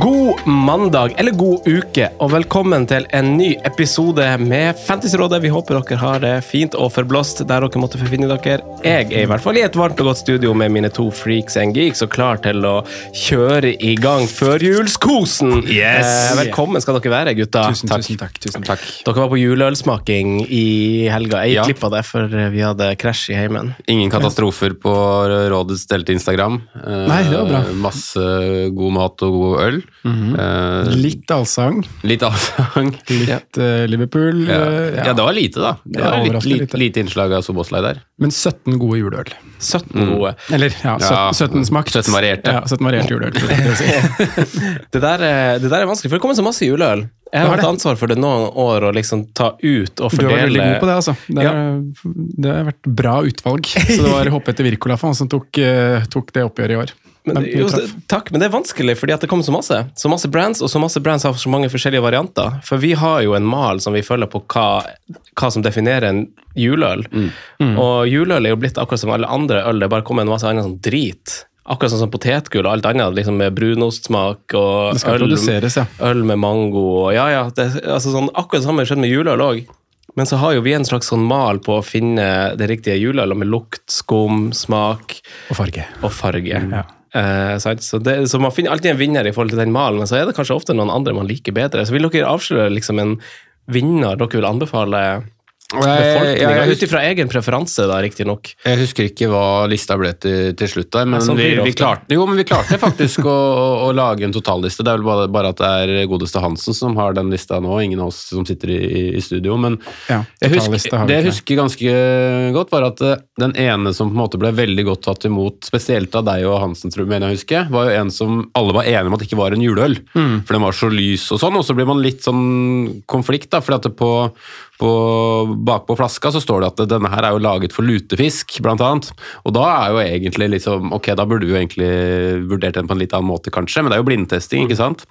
God mandag, eller god uke, og velkommen til en ny episode med Fantasyrådet. Vi håper dere har det fint og forblåst der dere måtte forfinne dere. Jeg er i hvert fall i et varmt og godt studio med mine to freaks and geeks og klar til å kjøre i gang førjulskosen. Yes. Eh, velkommen skal dere være, gutta. Tusen, tusen takk. Tusen takk. Dere var på juleølsmaking i helga. Jeg Ja. glipp det, for vi hadde krasj i heimen. Ingen katastrofer på rådets delte Instagram. Eh, Nei, det var bra. Masse god mat og god øl. Eh, Litt allsang, litt allsang. litt uh, Liverpool. Ja. Uh, ja, det var lite, da. Det Ja, var litt, litt, lite. lite innslag av Soboslai der. Men 17 gode juleøl. 17 gode. Eller ja, 17, Ja, 17 smakt. 17 varierte. Ja, 17 varierte juleøl. si. Det der, er, det der er vanskelig, for det kommer så masse juleøl. Jeg har hatt ansvar for det noen år, å liksom ta ut og Du har vært fordele veldig god på det, altså. Det, er, det har vært bra utvalg. Så det var Hoppet etter Wirkola som tok, tok det oppgjøret i år. Men, Men jo, takk, men det er vanskelig, fordi at det kommer så masse. Så masse brands, og så masse brands har så mange forskjellige varianter. For vi har jo en mal som vi følger på hva, hva som definerer en juleøl. Mm. Og juleøl er jo blitt akkurat som alle andre øl, det bare kommet en masse annen sånn drit. Akkurat sånn som potetgull og alt annet, liksom med brunostsmak og Det skal øl, ja. øl med mango og Ja, ja. Det, altså sånn, akkurat det samme skjedde med juleøl òg. Men så har jo vi en slags sånn mal på å finne det riktige juleølet med lukt, skum, smak Og farge. og farge. Ja. Eh, så, det, så man finner alltid en vinner i forhold til den malen, men så er det kanskje ofte noen andre man liker bedre. Så vil dere avsløre liksom en vinner dere vil anbefale ut ifra egen preferanse, da, riktignok. Jeg husker ikke hva lista ble til, til slutt der, men, sånn vi, vi, klarte, jo, men vi klarte faktisk å, å, å lage en totalliste. Det er vel bare, bare at det er godeste Hansen som har den lista nå, ingen av oss som sitter i, i studio. Men Ja, jeg husker, det jeg husker ganske godt, var at eh, den ene som på en måte ble veldig godt tatt imot, spesielt av deg og Hansen, tror jeg, mener jeg husker, var jo en som alle var enige om at ikke var en juleøl. Mm. For den var så lys og sånn, og så blir man litt sånn konflikt, da, fordi at det på, på, bakpå flaska så står det at denne her er jo laget for lutefisk, blant annet. Og da er jo egentlig liksom, ok, da burde vi jo egentlig vurdert den på en litt annen måte, kanskje, men det er jo blindtesting, ikke sant?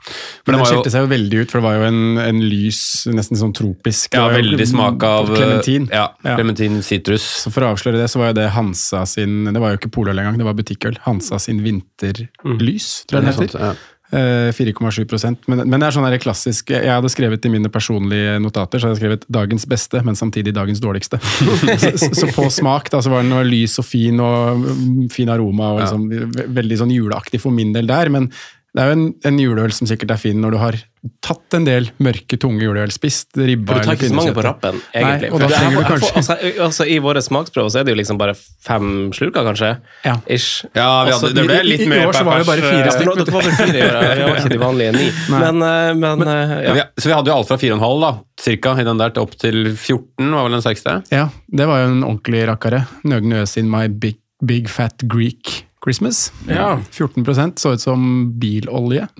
Men den den skilte seg jo veldig ut, for det var jo en, en lys, nesten sånn tropisk ja, det veldig smak av Clementin. Ja, clementin sitrus. Så For å avsløre det, så var jo det Hansa sin Det var jo ikke poløl engang, det var butikkøl. Hansa sin vinterlys, tror jeg den heter. sånt, ja. Eh, 4,7 men, men det er sånn der klassisk Jeg hadde skrevet i mine personlige notater så hadde jeg skrevet 'dagens beste', men samtidig 'dagens dårligste'. så, så, på smak da, så var den noe lys og fin og mm, fin aroma og liksom, ve- veldig sånn juleaktig for min del der. Men det er jo en, en juleøl som sikkert er fin når du har tatt en del mørke, tunge juleøl. Spist ribba For du tar ikke så mange på rappen, egentlig. Nei, og da trenger du kanskje- altså, altså, I våre smaksprøver så er det jo liksom bare fem slurker, kanskje? Ja. Ish. Ja, vi Altså, hadde, det ble i- i- litt i år så var det bare fire stykker. Ja, dere dere var vel fire i år, ja. Vi var ikke de vanlige ni. Men, Men, eh, men, eh, Ja. ja. vi- Så vi hadde jo alt fra 4,5 da, cirka, i den der, til opp til 14 var vel den sterkeste. Ja, det var jo en ordentlig rakkere. Nøgne Øs in my big, big fat Greek Christmas. Ja. 14 så ut som bilolje.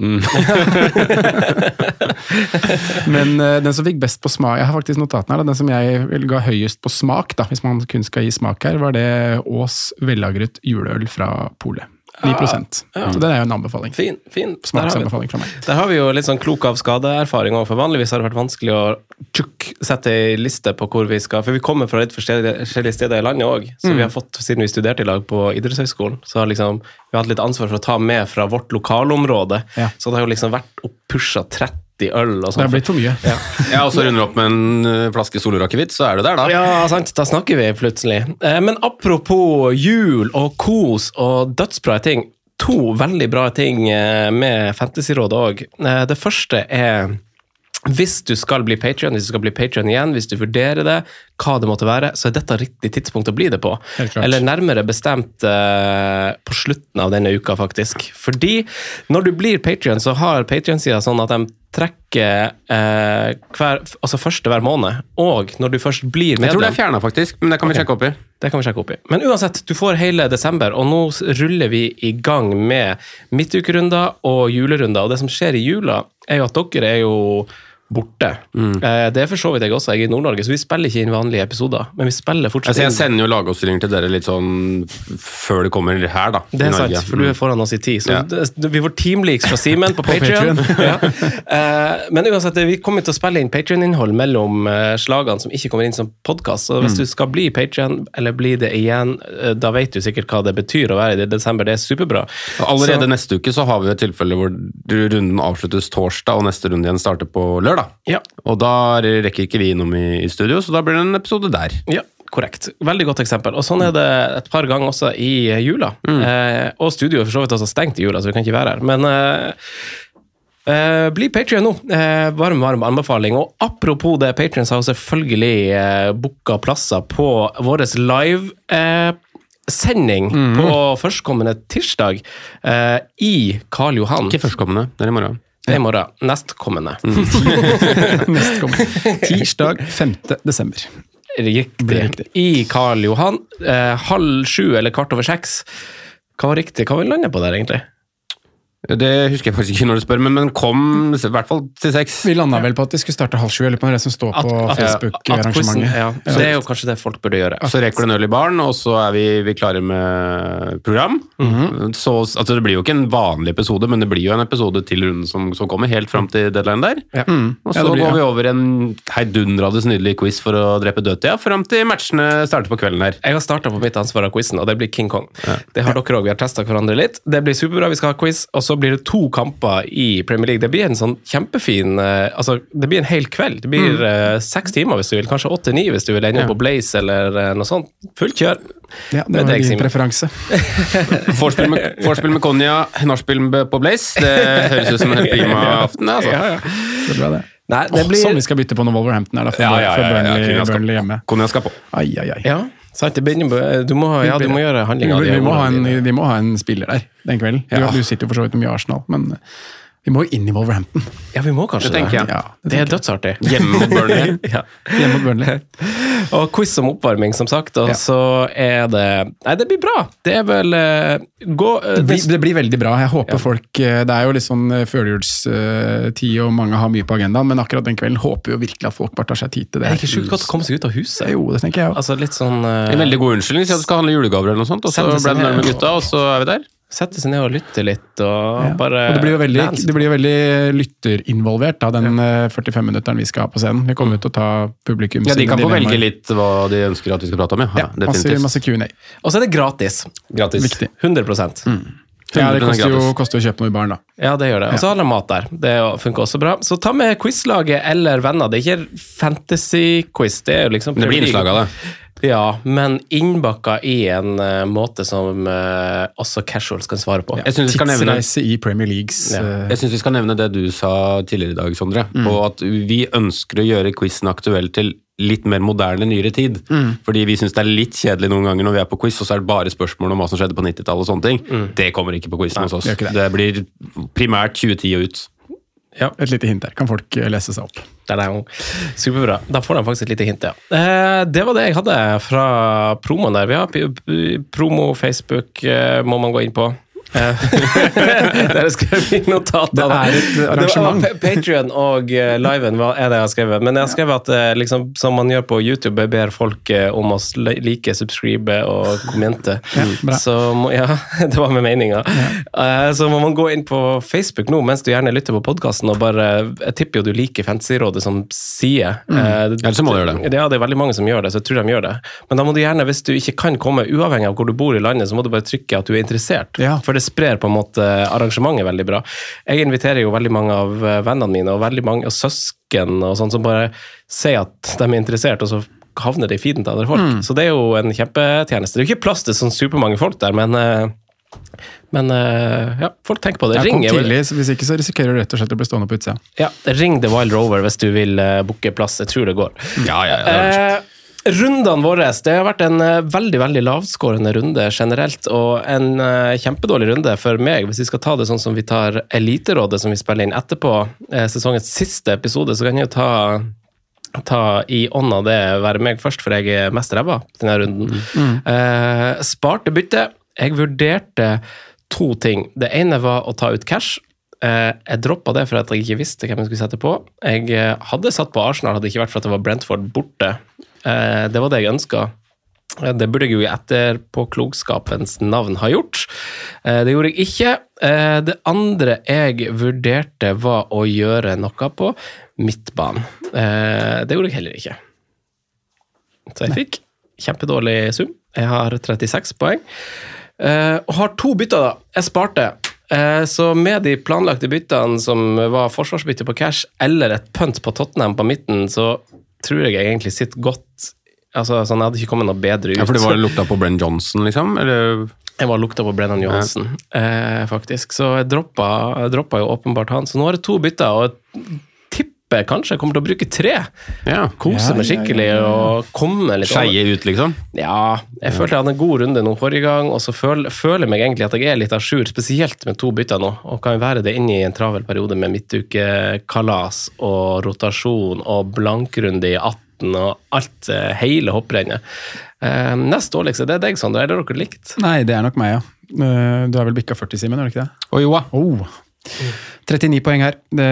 Men uh, den som fikk best på smak Jeg har faktisk notatene her. da. Den som jeg ga høyest på smak, da, hvis man kun skal gi smak her, var det Ås vellagret juleøl fra Polet. 9% Så det er jo en anbefaling. Fin, fin. Smaksanbefaling fra meg. der har vi jo litt sånn klok av skadeerfaring òg, for vanligvis har det vært vanskelig å tjukk, sette ei liste på hvor vi skal For vi kommer fra litt forskjellige steder i landet òg, så vi har fått, siden vi studerte i lag på idrettshøyskolen, så har liksom vi hatt litt ansvar for å ta med fra vårt lokalområde. Ja. Så det har jo liksom vært og pusha 30 øl og Det er har blitt for mye. Ja, og så runder du opp med en eh, flaske Solora-akevitt, så er du der, da. Ja, sant. Da snakker vi plutselig. Eh, Men apropos jul og kos og dødsbra ting. To veldig bra ting eh, med Fantasyrådet òg. Det første er hvis du skal bli Patreon, hvis du skal bli Patreon igjen, hvis du vurderer det, hva det måtte være, så er dette riktig tidspunkt å bli det på. Eller nærmere bestemt uh, på slutten av denne uka, faktisk. Fordi når du blir Patreon, så har Patreon-sida sånn at de trekker uh, hver, altså første hver måned. Og når du først blir medlem Jeg tror det er fjerna, faktisk, men det kan vi sjekke opp i. det kan vi sjekke opp i. Men uansett, du får hele desember, og nå ruller vi i gang med midtukerunder og julerunder. Og det som skjer i jula, er jo at dere er jo borte. Mm. Eh, Det er for så vidt jeg også, jeg er i Nord-Norge, så vi spiller ikke inn vanlige episoder. Men vi spiller fortsatt Altså, jeg sender jo lagoppstillinger til dere litt sånn før det kommer her, da. Det er i sant, Norge. for du er foran oss i tid. Så Ja. det, det, vi får teamleaks fra Simen på Patreon. ja. Eh, men uansett, vi kommer til å spille inn Patreon-innhold mellom eh, slagene som ikke kommer inn som podkast. Så Mm. hvis du skal bli Patreon, eller bli det igjen, da vet du sikkert hva det betyr å være i desember. Det er superbra. Og Allerede Så- neste uke så har vi et tilfelle hvor runden avsluttes torsdag, og neste runde igjen starter på lørdag. Ja, Og da rekker ikke vi innom i, i studio, så da blir det en episode der. Ja, korrekt. Veldig godt eksempel. Og sånn er det et par ganger også i jula. Mm. Eh, og studioet for så vidt også stengt i jula, så vi kan ikke være her. Men eh, eh, bli Patrion nå. Eh, varm, varm anbefaling. Og apropos det, Patrions har selvfølgelig eh, booka plasser på vår live eh, sending Mhm. på førstkommende tirsdag eh, i Karl Johan. Ikke førstkommende, det er i morgen. Det er i morgen. Nestkommende. Nestkommende. Tirsdag 5. desember. Riktig. Riktig. I Karl Johan. Eh, halv sju eller kvart over seks. Hva var riktig? Hva vi lande på der, egentlig? Det husker jeg faktisk ikke når du spør, men, men kom i hvert fall til seks. Vi landa vel på at vi skulle starte halv sju, eller på det som står på Facebook-arrangementet. Ja, det er jo kanskje det folk burde gjøre. Så rekker du en øl i baren, og så er vi, vi klare med program. Mhm. så, altså det blir jo ikke en vanlig episode, men det blir jo en episode til runden som, som kommer, helt fram til deadline der. Ja. Og så Ja, blir går vi over en heidundrende nydelig quiz for å drepe dødtida, fram til matchene starter på kvelden her. Jeg har starta på mitt ansvar av quizen, og det blir King Kong. Det har dere òg. Vi har testa hverandre litt. Det blir superbra. Vi skal ha quiz, og så blir det to kamper i Premier League. Det blir en sånn kjempefin eh, Altså, det blir en hel kveld. Det blir eh, seks timer hvis du vil. Kanskje åtte-ni hvis du vil ende opp på Blaze eller eh, noe sånt. Fullt kjør. Ja, det var min preferanse. Vorspiel med, vorspiel med Konja, nachspiel på Blaze. Det høres ut som en helt prima aften, altså. ja, ja. Det er bra, det. Nei, det oh, blir Som vi skal bytte på når Wolverhampton er da, for, Ja, ja, ja, ja, ja, Burnley, Burnley hjemme. Konja skal på. Ai, ai, ai. Ja, sant. Det begynner, du, må, ja, du må gjøre handlinga di. vi, må ha en, vi må ha en spiller der den kvelden. Du, Ja. du sitter jo for så vidt med mye Arsenal, men vi må jo inn i Wolverhampton. Ja, vi må kanskje Det Det. Ja, det Det er dødsartig. Hjemme mot Burnley. ja. Hjemme mot Burnley. Og quiz om oppvarming, som sagt. Og Ja. så er det Nei, det blir bra. Det er vel uh, Gå uh, Det blir, det- blir veldig bra. Jeg håper Ja. folk uh, Det er jo litt sånn førjulstid, og mange har mye på agendaen, men akkurat den kvelden håper jo virkelig at folk bare tar seg tid til det. Det er ikke sjukt godt å komme seg ut av huset. Jo, det tenker jeg òg. Altså litt sånn En veldig god unnskyldning, si at du skal handle julegaver eller noe sånt, og så blir du nærme gutta, og så er vi der. Sette seg ned og lytte litt, og Ja. bare Og det blir jo veldig, det blir veldig lytterinvolvert, da, den ja. 45-minutteren vi skal ha på scenen. Vi kommer ut til å ta publikum Ja, De kan få velge litt hva de ønsker at vi skal prate om, ja. Ja, masse, masse Q&A. Og så er det gratis. Gratis. Viktig. 100 Ja, det koster jo, koster å kjøpe noe i baren, da. Ja, det gjør det. Og så har de mat der. Det funker også bra. Så ta med quizlaget eller venner. Det er ikke fantasy-quiz, det er jo liksom Det blir innslag av det. Ja, men innbakka i en uh, måte som uh, også casuals kan svare på. Syns nevne Tidsreise i Premier Leagues Ja. Uh, Jeg synes vi skal nevne det du sa tidligere i dag, Sondre. Og at vi ønsker å gjøre quizen aktuell til litt mer moderne, nyere tid. Fordi vi syns det er litt kjedelig noen ganger når vi er på quiz, og så er det bare spørsmål om hva som skjedde på 90-tallet og sånne ting. Det kommer ikke på quizen hos oss. det Det. blir primært 2010 og ut. Ja. Et lite hint der. Kan folk eh, lese seg opp. Superbra. Da får de faktisk et lite hint, ja. Eh, det var det jeg hadde fra promoen der. Vi har promo, Facebook, eh, må man gå inn på. Eh, Der jeg skrevet i notatene. Det er et arrangement. Patrion og eh, liven hva er det jeg har skrevet. Men jeg har skrevet at eh, liksom, som man gjør på YouTube, jeg ber folk om å like, subscribe og kommente. Ja, så må, ja, det var med meninga. Ja. så må man gå inn på Facebook nå mens du gjerne lytter på podkasten, og bare Jeg tipper jo du liker Fantasyrådet som sier. Mm. Eller så må du gjøre det. Ja, det er veldig mange som gjør det, så jeg tror de gjør det. Men da må du gjerne, hvis du ikke kan komme, uavhengig av hvor du bor i landet, så må du bare trykke at du er interessert. Ja. For det sprer på en måte arrangementet veldig bra. Jeg inviterer jo veldig mange av eh, vennene mine og veldig mange og søsken og sånn som bare sier at de er interessert, og så havner det i feeden til andre folk. Mm. Så det er jo en kjempetjeneste. Det er jo ikke plass til sånn supermange folk der, men eh, men eh, ja, folk tenker på det. Jeg kom Ring, er vel- tidlig, så hvis ikke så risikerer du rett og slett å bli stående på utsida. ja, ring The Wild Rover hvis du vil uh, booke plass. Jeg tror det går. Ja, ja, ja. Eh, rundene våre Det har vært en eh, veldig veldig lavskårende runde generelt, og en eh, kjempedårlig runde for meg. Hvis vi skal ta det sånn som vi tar Eliterådet, som vi spiller inn etterpå, eh, sesongens siste episode, så kan jeg jo ta ta i ånd av det være meg først, for jeg er mest ræva denne runden. Eh, sparte bytte. Jeg vurderte to ting. Det ene var å ta ut cash. Eh, jeg droppa det for at jeg ikke visste hvem jeg skulle sette på. Jeg hadde satt på Arsenal, hadde det ikke vært for at det var Brentford borte. Eh, det var det jeg ønska. Det burde jeg jo i etterpåklokskapens navn ha gjort. Eh, Det gjorde jeg ikke. Eh, Det andre jeg vurderte, var å gjøre noe på midtbanen. Eh, Det gjorde jeg heller ikke. Så jeg fikk kjempedårlig sum. Jeg har 36 poeng. Eh, Og har to bytter, da. Jeg sparte. Eh, Så med de planlagte byttene som var forsvarsbytte på cash, eller et punt på Tottenham på midten, så tror jeg egentlig sitter godt Altså, sånn, Jeg hadde ikke kommet noe bedre ut. ja, for du var lukta på Brenn Johnson, liksom? Eller Jeg var lukta på Brennan Johansen, eh, faktisk. Så jeg droppa, jeg droppa jo åpenbart han. Så nå har jeg to bytter, og tipper kanskje jeg kommer til å bruke tre. ja. Kose Ja, meg skikkelig ja, ja. og komme litt. Skeie ut, liksom? Ja, jeg følte jeg hadde en god runde nå forrige gang, og så føler, føler jeg meg egentlig at jeg er litt à jour, spesielt med to bytter nå, og kan være det inne i en travel periode med midtukekalas og rotasjon og blankrunde i 18 og alt, eh, hele hopprennet. Eh, nest dårligste, det er deg, Sondre. Er det dere likt? Nei, det er nok meg, ja. Eh, Du har vel bikka 40, Simen? du ikke det? Oi, joa. Oh. 39 poeng her. Det,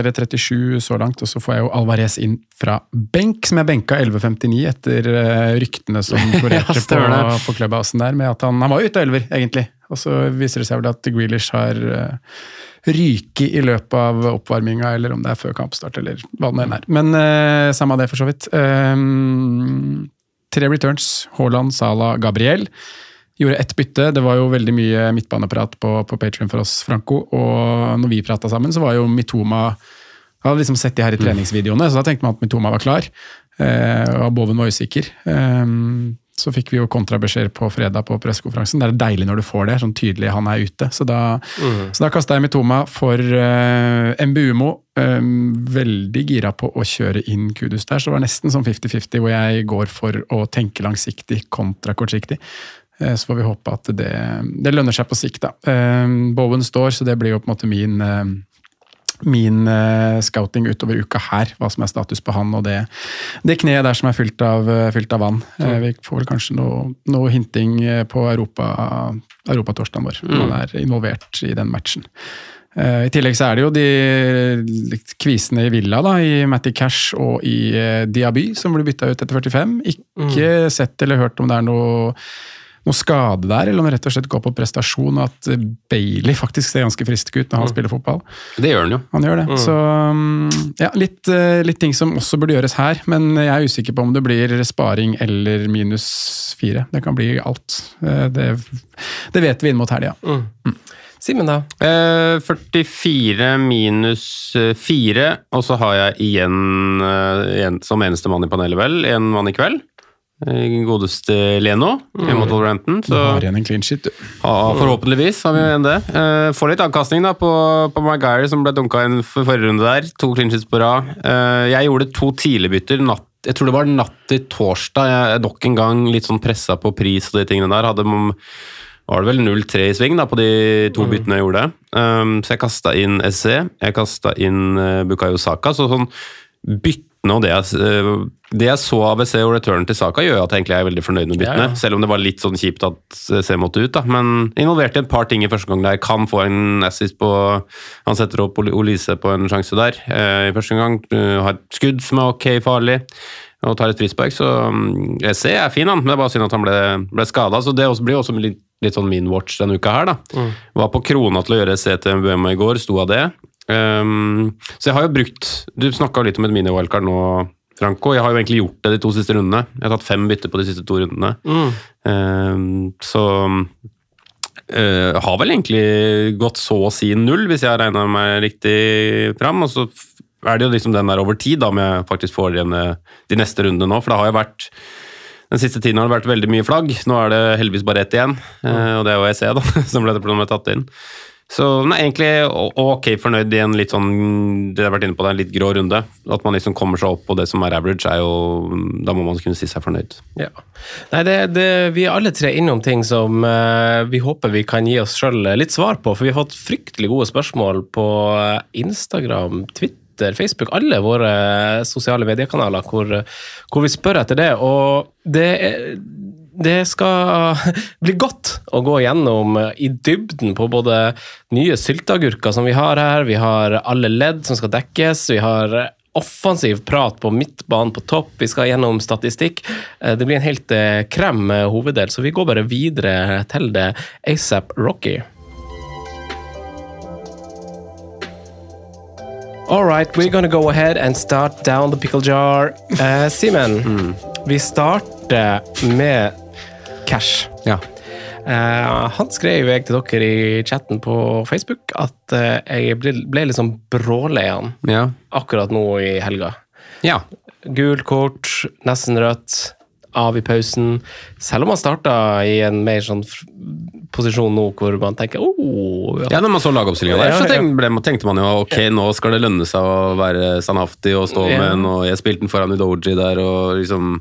eller 37 så langt. Og så får jeg jo Alvarez inn fra benk, som jeg benka 11.59 etter eh, ryktene som florerte Ja, på, på Clubhousen der, med at han, han var ute av elver, egentlig. Og så viser det seg vel at Grealish har uh, ryket i løpet av oppvarminga, eller om det er før kampstart, eller hva det nå er. Men uh, samme av det, for så vidt. Um, tre returns. Haaland, Salah, Gabriel. Gjorde ett bytte. Det var jo veldig mye midtbaneprat på, på Patreon for oss, Franco. Og når vi prata sammen, så var jo Mitoma Jeg hadde liksom sett de her i treningsvideoene, så da tenkte man at Mitoma var klar. Eh, og Boven var usikker. Eh, så fikk vi jo kontrabeskjeder på fredag på pressekonferansen. Det er deilig når du får det, sånn tydelig han er ute. Så da, så da kasta jeg Mitoma for eh, Mbumo. Eh, veldig gira på å kjøre inn Kudus der, så det var nesten sånn 50-50 hvor jeg går for å tenke langsiktig kontra kortsiktig. Eh, Så får vi håpe at det, det lønner seg på sikt, da. Um, Bowen står, så det blir jo på en måte min um, min eh, scouting utover uka her, hva som er status på han og det, det kneet der som er fylt av, eh, fylt av vann. Mm. vi får vel kanskje noe, noe hinting på på Europa, europatorsdagen vår, når han er involvert i den matchen. Eh, I tillegg så er det jo de kvisene i Villa, da, i Matty Cash og i eh, Diaby, som blir bytta ut etter 45. Ikke sett eller hørt om det er noe noe skade der, eller om det rett og slett går på prestasjon, og at Bailey faktisk ser ganske frisk ut når han spiller fotball. Det gjør han jo. Han gjør det. Så um, ja, litt, eh, litt ting som også burde gjøres her, men jeg er usikker på om det blir sparing eller minus fire. Det kan bli alt. Eh, Det, det vet vi inn mot helga. Simen, da? Eh, 44 minus 4, og så har jeg igjen, eh, igjen som eneste mann i panelet, vel, en mann i kveld. Eh, Godeste Leno mm. mot Wolverhampton. Så har igjen en clean shit, du. forhåpentligvis har vi igjen det. Eh, Får litt avkastning da på, på Maguire, som ble dunka inn for forrige runde der. To clean sheets på rad. Eh, Jeg gjorde to tidligbytter natt jeg tror det var natt til torsdag. Jeg er nok en gang litt sånn pressa på pris og de tingene der. Hadde var det vel 0-3 i sving da, på de to byttene jeg gjorde. Um, så jeg kasta inn SC, jeg kasta inn uh, Bukayo Saka. Så sånn byttene og det jeg, eh, det jeg så av BC og return til Saka, gjør at jeg egentlig er veldig fornøyd med byttene. Ja, ja. Selv om det var litt sånn kjipt at C måtte ut. da, Men involvert i et par ting i første gang der. Kan få en assist på Han setter opp Oli- Olise på en sjanse der eh, i første gang. eh, har et skudd som er ok farlig. Og tar et frispark, så mm, SC er fin, han. Men det er bare synd at han ble, ble skada. Så det også, blir også litt, litt sånn min watch denne uka her, da. Var på krona til å gjøre SC til Buema i går, sto av det. Um, så jeg har jo brukt Du snakka litt om et mini-wildcard nå, Franco. Jeg har jo egentlig gjort det de to siste rundene. Jeg har tatt fem bytter på de siste to rundene. Um, så uh, har vel egentlig gått så å si null, hvis jeg har regna meg riktig fram. Og så er det jo liksom den der over tid, da, om jeg faktisk får igjen eh, de neste rundene nå. For det har jo vært den siste tiden har det vært veldig mye flagg. Nå er det heldigvis bare ett igjen, eh, og det er jo EC, da, som ble det tatt inn. Så nei, egentlig ok fornøyd i en litt sånn det har vært inne på, det en litt grå runde. At man liksom kommer seg opp på det som er average, er jo Da må man kunne si seg fornøyd. Ja. Nei, det, det, vi er alle tre innom ting som uh, vi håper vi kan gi oss sjøl litt svar på. For vi har fått fryktelig gode spørsmål på eh, Instagram, Twitter, Facebook, alle våre sosiale mediekanaler hvor, hvor vi spør etter det. Og det, er- det skal bli godt å gå gjennom i dybden på både nye sylteagurker som vi har her, vi har alle ledd som skal dekkes, vi har offensiv prat på midtbanen på topp, vi skal gjennom statistikk. Eh, Det blir en helt eh, krem eh, hoveddel, så vi går bare videre til det ASAP Rocky. All right, we're gonna go ahead and start down the pickle jar. Uh, Simen, vi starter med cash. Ja. Eh, han skrev jeg til dere i chatten på Facebook at eh, jeg ble, ble liksom brålei han Ja. akkurat nå i helga. ja. Gult kort, nesten rødt, av i pausen. Selv om han starta i en mer sånn posisjon nå hvor man tenker oh, Ja, når man så lagoppstillinga der, så tenkte, tenkte man jo ok, nå skal det lønne seg å være standhaftig og stå Ja. med en, og jeg spilte den foran Udoji der, og liksom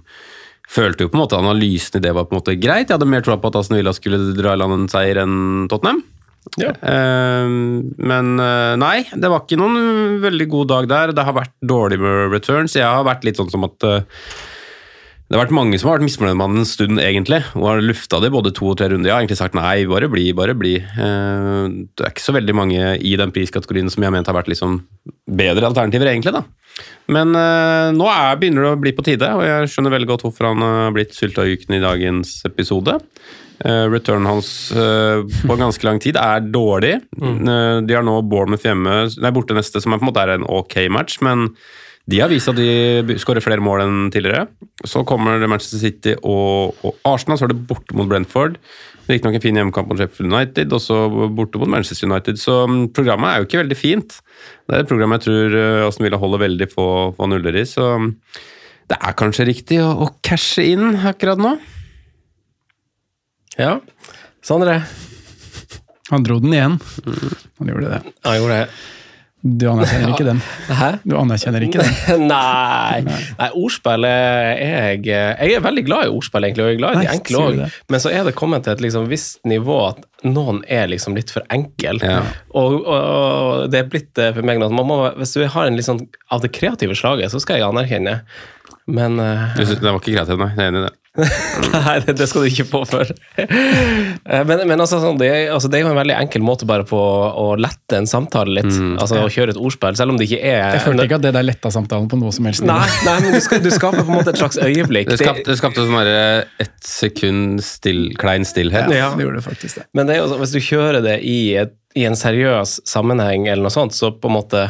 Følte jo på en måte analysen i det var på en måte greit. Jeg hadde mer tro på at Aston Villa skulle dra i land en seier enn Tottenham. Ja. Eh, men eh, nei, det var ikke noen veldig god dag der. Det har vært dårlig med returns. Jeg har vært litt sånn som at eh, det har vært mange som har vært misfornøyd med han en stund, egentlig, og har lufta det både to og tre runder. Jeg har egentlig sagt nei, bare bli, bare bli. Eh, Det er ikke så veldig mange i den priskategorien som jeg har ment har vært liksom bedre alternativer, egentlig. da. Men eh, nå er, begynner det å bli på tide, og jeg skjønner veldig godt hvorfor han har blitt sylteagurken i dagens episode. Eh, returnen hans på ganske lang tid er dårlig. Eh, de har nå Bournemouth hjemme, nei, borte neste, som er på en måte er en ok match, men de har vist at de skårer flere mål enn tidligere. Så kommer det Manchester City og, og Arsenal, så er det borte mot Brentford. Riktignok en fin hjemmekamp mot Sheffield United, og så borte mot Manchester United. Så mm, programmet er jo ikke veldig fint. Det er et program jeg tror eh, Aston Villa holder veldig få, få nuller i, så mm, det er kanskje riktig å, å cashe inn akkurat nå. Ja. Sondre? Han dro den igjen. Han gjorde det. Han gjorde det. Du anerkjenner ikke den. Hæ? Du anerkjenner ikke den. Nei. Nei, ordspill er jeg Jeg er veldig glad i ordspill, egentlig, og jeg er glad i de enkle òg. Men så er det kommet til et liksom visst nivå at noen er liksom litt for enkel. Ja. Og, og, og det er blitt eh, for meg nå at man må, Hvis du har en litt sånn av det kreative slaget, så skal jeg anerkjenne. Men uh, Det var ikke kreativ, nei. Jeg er enig i det. Nei, det, det skal du ikke få for. Eh, men, men altså, sånn, det, altså, det er jo en veldig enkel måte bare på å lette en samtale litt. Altså Å kjøre et ordspill, selv om det ikke er Jeg følte ikke at det der letta samtalen på noe som helst. Nei, nei men du, skal, du skaper på en måte et slags øyeblikk. Du skapte, skapte sånn derre ett sekund still, klein stillhet. Ja. Det gjorde det faktisk det. Men det er jo, hvis du kjører det i, et, i en seriøs sammenheng, eller noe sånt, så på en måte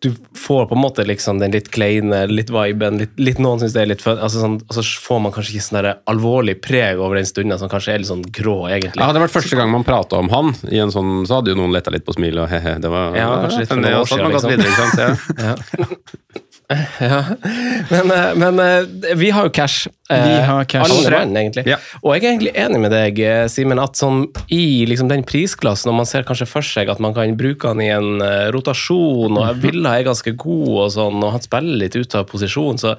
du får på en måte liksom den litt kleine, litt viben, litt, litt noen syns det er litt fun, altså sånn, og så får man kanskje ikke sånn alvorlig preg over den stunden som kanskje er litt sånn grå, egentlig. Ja, det vært første gang man prata om han, i en sånn, så hadde jo noen letta litt på smilet og he-he. Det var Ja, kanskje litt for noen år siden, gått videre, ikke sant? Ja. Ja. Men, eh, men eh, vi har jo cash. eh, Vi har cash. Alle mann, egentlig. Ja. Og jeg er egentlig enig med deg, eh, Simen, at sånn, i liksom, den prisklassen, når man ser kanskje for seg at man kan bruke han i en eh, rotasjon, og Villa er ganske god, og sånn, og han spiller litt ut av posisjon, så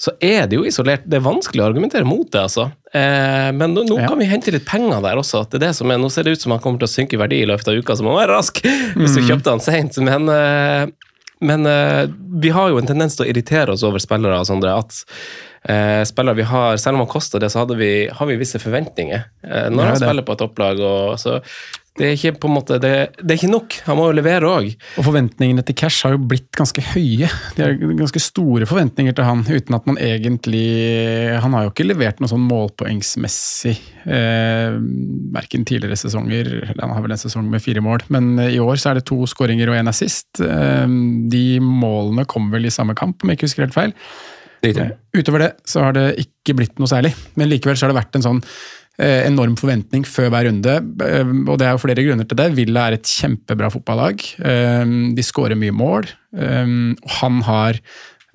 så er det jo isolert. Det er vanskelig å argumentere mot det, altså. Eh, men nå, nå Ja. kan vi hente litt penger der også. Det er det som er, nå ser det ut som han kommer til å synke i verdi i løpet av uka, så man må være rask hvis du kjøpte han sent. Men, eh, men uh, vi har jo en tendens til å irritere oss over spillere, Sondre. At eh, spillere vi har, selv om han koster det, så vi, har vi visse forventninger eh, når Ja, han spiller på et topplag. Det er ikke på en måte, det, det er ikke nok. Han må jo levere òg. Og forventningene til Cash har jo blitt ganske høye. De har ganske store forventninger til han, uten at man egentlig Han har jo ikke levert noe sånn målpoengsmessig, eh, verken tidligere sesonger Han har vel en sesong med fire mål, men eh, i år så er det to skåringer og én assist. Eh, de målene kom vel i samme kamp, om jeg ikke husker helt feil. Eh, Utover det så har det ikke blitt noe særlig, men likevel så har det vært en sånn eh, enorm forventning før hver runde, eh, og det er jo flere grunner til det. Villa er et kjempebra fotballag. Eh, De skårer mye mål, han har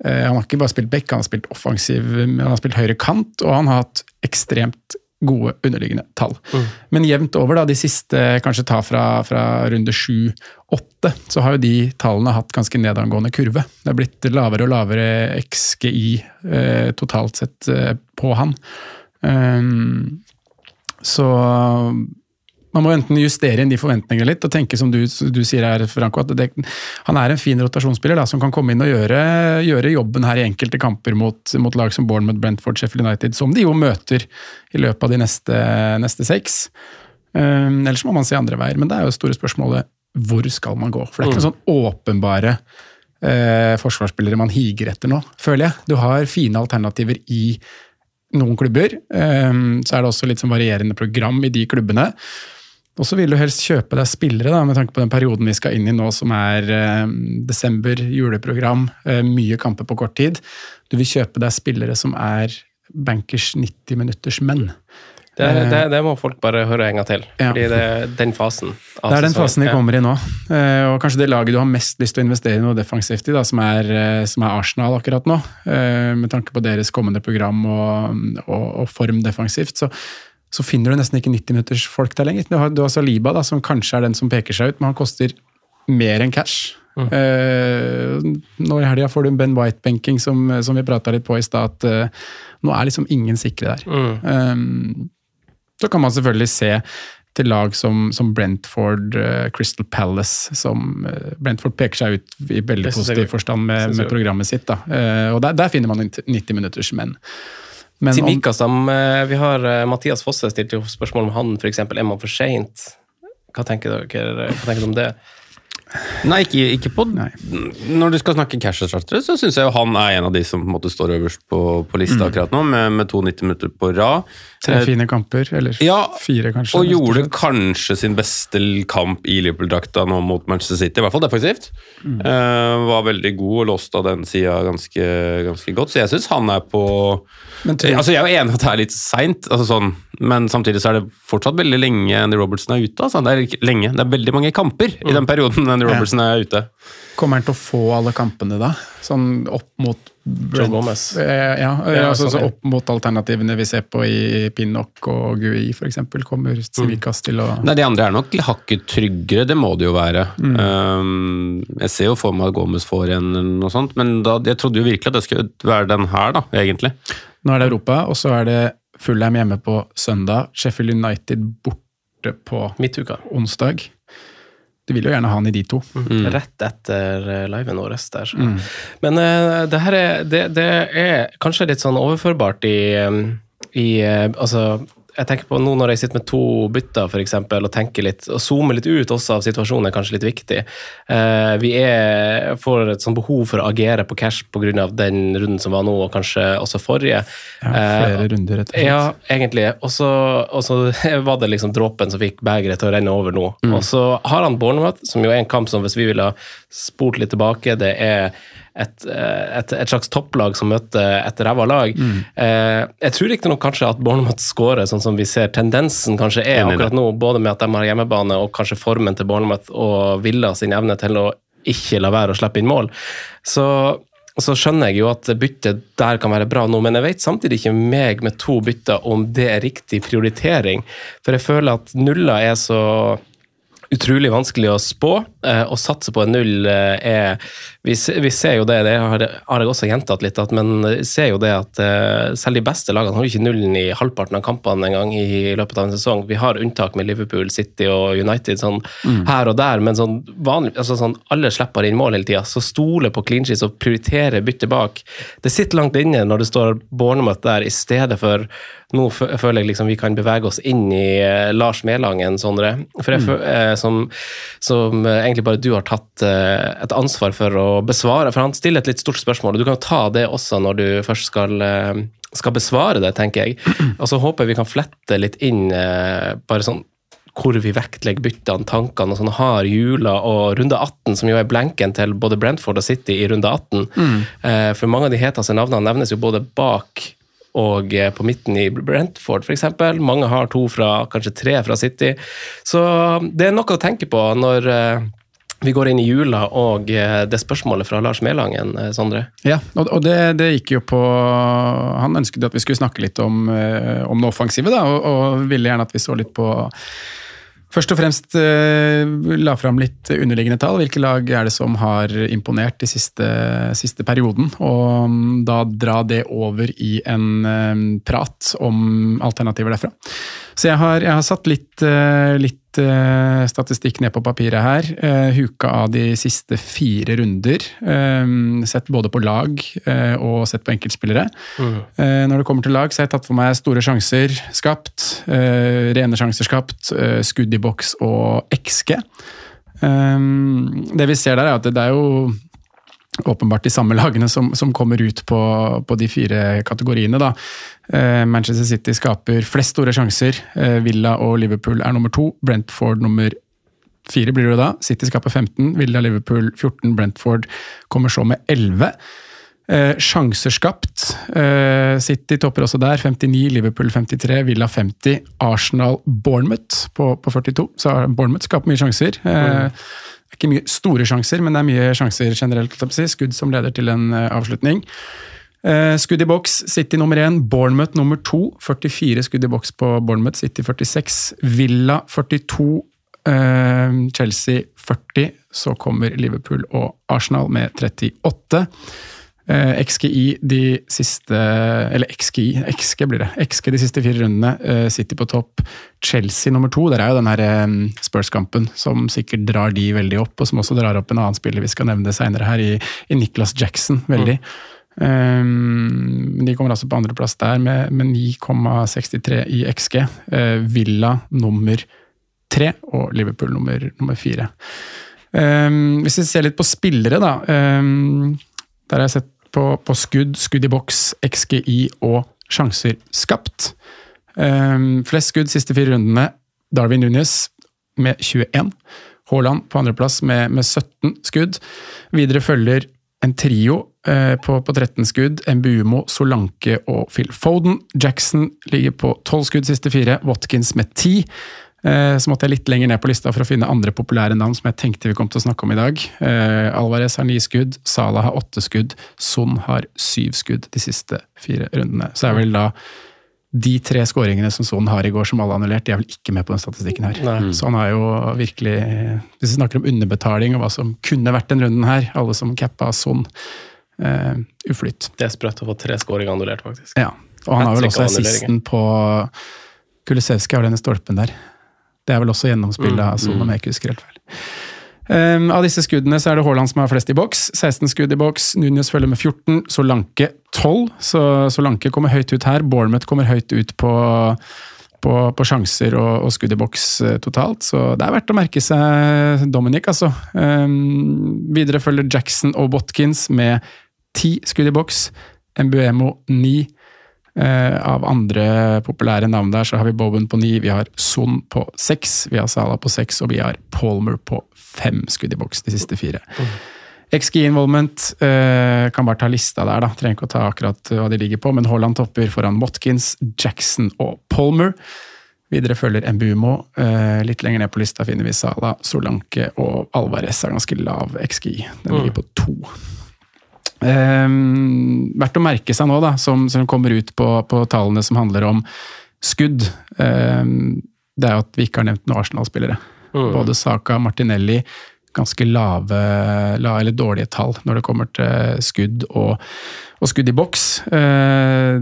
han har ikke bare spilt back, han har spilt offensiv, men han har spilt høyre kant, og han har hatt ekstremt gode underliggende tall. Men jevnt over, da, de siste, kanskje ta fra, fra runde sju-åtte, så har jo de tallene hatt ganske nedadgående kurve. Det er blitt lavere og lavere XGI eh, totalt sett eh, på han. Um, så man må enten justere inn de forventningene litt og tenke som du, du sier her, Franco, at det, han er en fin rotasjonsspiller da, som kan komme inn og gjøre, gjøre jobben her i enkelte kamper mot, mot lag som Bournemouth, Brentford, Sheffield United, som de jo møter i løpet av de neste, neste seks. Um, ellers må man se andre veier, men det er jo det store spørsmålet hvor skal man gå? For det er ikke noen sånn åpenbare eh, forsvarsspillere man higer etter nå, føler jeg. Du har fine alternativer i noen klubber. Um, så er det også litt sånn varierende program i de klubbene. Og så vil du helst kjøpe deg spillere, da, med tanke på den perioden vi skal inn i nå, som er eh, desember, juleprogram, eh, mye kamper på kort tid. Du vil kjøpe deg spillere som er bankers 90 minutters menn. Det, det, det må folk bare høre en gang til. Ja. Fordi det er den fasen. Det er den fasen vi kommer i nå. Eh, Og kanskje det laget du har mest lyst til å investere i noe defensivt i, da, som, er, eh, som er Arsenal akkurat nå. eh, Med tanke på deres kommende program og, og, og form defensivt, så, så finner du nesten ikke 90 minutters folk der lenger. Du har, du har Saliba, da, som kanskje er den som peker seg ut, men han koster mer enn cash. Eh, nå i helga får du en Ben White-benking, som, som vi prata litt på i stad, at eh, nå er liksom ingen sikre der. Um, så kan man selvfølgelig se til lag som, som Brentford, uh, Crystal Palace, som Brentford peker seg ut i veldig positiv forstand med, med programmet sitt. Da. Og der, der finner man 90 minutters menn. Men om, Tsimikas, da, eh, vi har eh, Mathias Fosse stilt jo spørsmål om han f.eks. er man for seint. Hva tenker dere hva tenker dere om det? Nei, ikke, ikke på Når du skal snakke cash-erstattere, så syns jeg jo han er en av de som på en måte står øverst på, på lista akkurat nå, med, med to 90 minutter på rad. Tre Eh, fine kamper, eller Ja, fire kanskje. Og gjorde sett. kanskje sin beste kamp i Liverpool-drakta nå mot Manchester City, i hvert fall defensivt. Mm. Eh, var veldig god og låste av den sida ganske, ganske godt, så jeg syns han er på Men tror- altså, Jeg er jo enig at det er litt seint, altså sånn, men samtidig så er det fortsatt veldig lenge Andy Robertson er ute. Altså. Det er lenge, det er veldig mange kamper i den perioden Andy Robertson er ute. Kommer han til å få alle kampene da? Sånn opp mot Brent- Gomez. Eh, Ja, eh, Ja, altså, sånn, så opp mot alternativene vi ser på i Pinnock og Gui f.eks. Kommer Civikas til å Nei, De andre er nok hakket tryggere, det må det jo være. Mm. Um, jeg ser jo for meg at Gomez får en noe sånt, men da, jeg trodde jo virkelig at det skulle være den her, da, egentlig. Nå er det Europa, og så er det Fullheim hjemme på søndag. Sheffield United borte på Midtuka. onsdag. Du vil jo gjerne ha han i de to. Rett etter eh, liven vår der. Mm. Men uh, det her er, det, det er kanskje litt sånn overførbart i, eh, i uh, Altså, jeg tenker på nå når jeg sitter med to bytter, for eksempel, og tenker litt, og zoomer litt ut også av situasjonen, er kanskje litt viktig. Eh, vi er, får et sånn behov for å agere på cash pga. den runden som var nå, og kanskje også forrige. Ja, flere Eh, runder, rett og slett. ja, egentlig. Og så, var det liksom dråpen som fikk begeret til å renne over nå. Mm. Og så har han Bournemouth, som jo er en kamp som hvis vi ville ha spurt litt tilbake, det er et, eh, et, et slags topplag som møter et ræva lag. Mm. Eh, jeg tror riktignok kanskje at Bournemouth skårer, sånn som vi ser tendensen kanskje er Enig akkurat nå, både med at de har hjemmebane og kanskje formen til Bournemouth og Villa sin evne til å ikke la være å slippe inn mål. Så så skjønner jeg jo at byttet der kan være bra nå, men jeg vet samtidig ikke meg med to bytter om det er riktig prioritering. For jeg føler at nulla er så utrolig vanskelig å spå. Eh, å satse på en null eh, er vi, vi ser jo det, det har, har jeg også gjentatt litt, at, men ser jo det at eh, selv de beste lagene har jo ikke nullen i halvparten av kampene en gang i løpet av en sesong. Vi har unntak med Liverpool, City og United sånn her og der, men sånn vanlig, altså sånn, alle slipper inn mål hele tida. Så stole på clean sheets og prioritere bytte bak. Det sitter langt inne når det står Bournemouth der, i stedet for nå føler jeg liksom vi kan bevege oss inn i eh, Lars Melangen, Sondre. For jeg, fø- eh, som, som eh, egentlig bare du har tatt et ansvar for å besvare. For han stiller et litt stort spørsmål, og du kan jo ta det også når du først skal, skal besvare det, tenker jeg. Og så håper jeg vi kan flette litt inn bare sånn hvor vi vektlegger byttene, tankene og sånn, har jula og runde 18, som jo er blenken til både Brentford og City i runde 18. Eh, For mange av de heteste navnene nevnes jo både bak og eh, på midten i Brentford, f.eks. Mange har to fra, kanskje tre fra City. Så det er noe å tenke på når eh, vi går inn i jula og eh, det spørsmålet fra Lars Melangen, Sondre. Ja, og, det, det gikk jo på Han ønsket at vi skulle snakke litt om, om det offensive, da, og, og ville gjerne at vi så litt på Først og fremst eh, la fram litt underliggende tall. Hvilke lag er det som har imponert i siste, siste perioden? Og mm, da dra det over i en eh, prat om alternativer derfra. Så jeg har, jeg har satt litt, eh, litt eh, statistikk ned på papiret her. eh, Huka av de siste fire runder. Sett både på lag og sett på enkeltspillere. Mm. Når det kommer til lag, så har jeg tatt for meg store sjanser skapt. Rene sjanser skapt, skudd i boks og XG. Det vi ser der, er at det er jo åpenbart de samme lagene som, som kommer ut på, på de fire kategoriene. Da. Eh, Manchester City skaper flest store sjanser. Eh, Villa og Liverpool er nummer to. Brentford nummer fire blir det da. City skaper 15, Villa Liverpool 14, Brentford kommer så med 11. Eh, sjanser skapt. Eh, City topper også der, 59, Liverpool 53, Villa 50, Arsenal Bournemouth på, på 42. Så Bournemouth skaper mye sjanser. Eh, er ikke mye store sjanser, men det er mye sjanser generelt. Skudd som leder til en eh, avslutning. Eh, skudd i boks, City nummer én, Bournemouth nummer to. 44 skudd i boks på Bournemouth, City 46. Villa 42, eh, Chelsea 40. Så kommer Liverpool og Arsenal med 38. Eh, XGI de siste Eller XGI, XG blir det. XG de siste fire rundene. Eh, City på topp. Chelsea nummer to. Der er jo den her eh, Spurs-kampen som sikkert drar de veldig opp, og som også drar opp en annen spiller vi skal nevne seinere her, i, i Nicholas Jackson. veldig. Um, de kommer altså på andreplass der med, med 9,63 i XG. Eh, Villa nummer tre og Liverpool nummer, nummer fire. Um, hvis vi ser litt på spillere, da. Um, der har jeg sett på, på skudd, skudd i boks, XGI og sjanser skapt. Um, flest skudd siste fire rundene. Darwin Nunes med 21. Haaland på andreplass med, med 17 skudd. Videre følger en trio uh, på, på 13 skudd. Mbumo, Solanke og Phil Foden. Jackson ligger på 12 skudd siste fire. Watkins med 10. Eh, så måtte jeg litt lenger ned på lista for å finne andre populære navn som jeg tenkte vi kom til å snakke om i dag. Eh, Alvarez har ni skudd, Salah har åtte skudd, Son har syv skudd de siste fire rundene. Så er vel da de tre skåringene som Son har i går, som alle har annullert, de er vel ikke med på den statistikken her. Nei. Så han har jo virkelig Hvis vi snakker om underbetaling og hva som kunne vært den runden her, alle som cappa Son, uh, uflytt. Det er sprøtt å få tre skåringer annullert, faktisk. Ja, og han har vel også assisten på Kulisevskij har denne stolpen der. Det er vel også gjennomspill av Son, om jeg ikke husker helt feil. Um, av disse skuddene så er det Haaland som har flest i boks. 16 skudd i boks. Núñez følger med 14. Solanke 12. Så Solanke kommer høyt ut her. Bournemouth kommer høyt ut på, på, på sjanser og, og skudd i boks eh, totalt. Så det er verdt å merke seg Dominic, altså. Um, videre følger Jackson og Botkins med 10 skudd i boks. Mbuemo 9. Eh, av andre populære navn der så har vi Bowen på ni, vi har Son på seks, vi har Salah på seks, og vi har Palmer på fem skudd i boks de siste fire. XG involvement eh, kan bare ta lista der, da. Trenger ikke å ta akkurat hva de ligger på, men Haaland topper foran Watkins, Jackson og Palmer. Videre følger Mbumo. Eh, litt lenger ned på lista finner vi Salah, Solanke og Alvarez er ganske lav XG. Den ligger på to. Um, verdt å merke seg nå, da, som, som kommer ut på, på tallene som handler om skudd, um, det er jo at vi ikke har nevnt noen Arsenal-spillere. Mm. Både Saka og Martinelli ganske lave, lave, eller dårlige tall når det kommer til skudd og, og skudd i boks. Eh,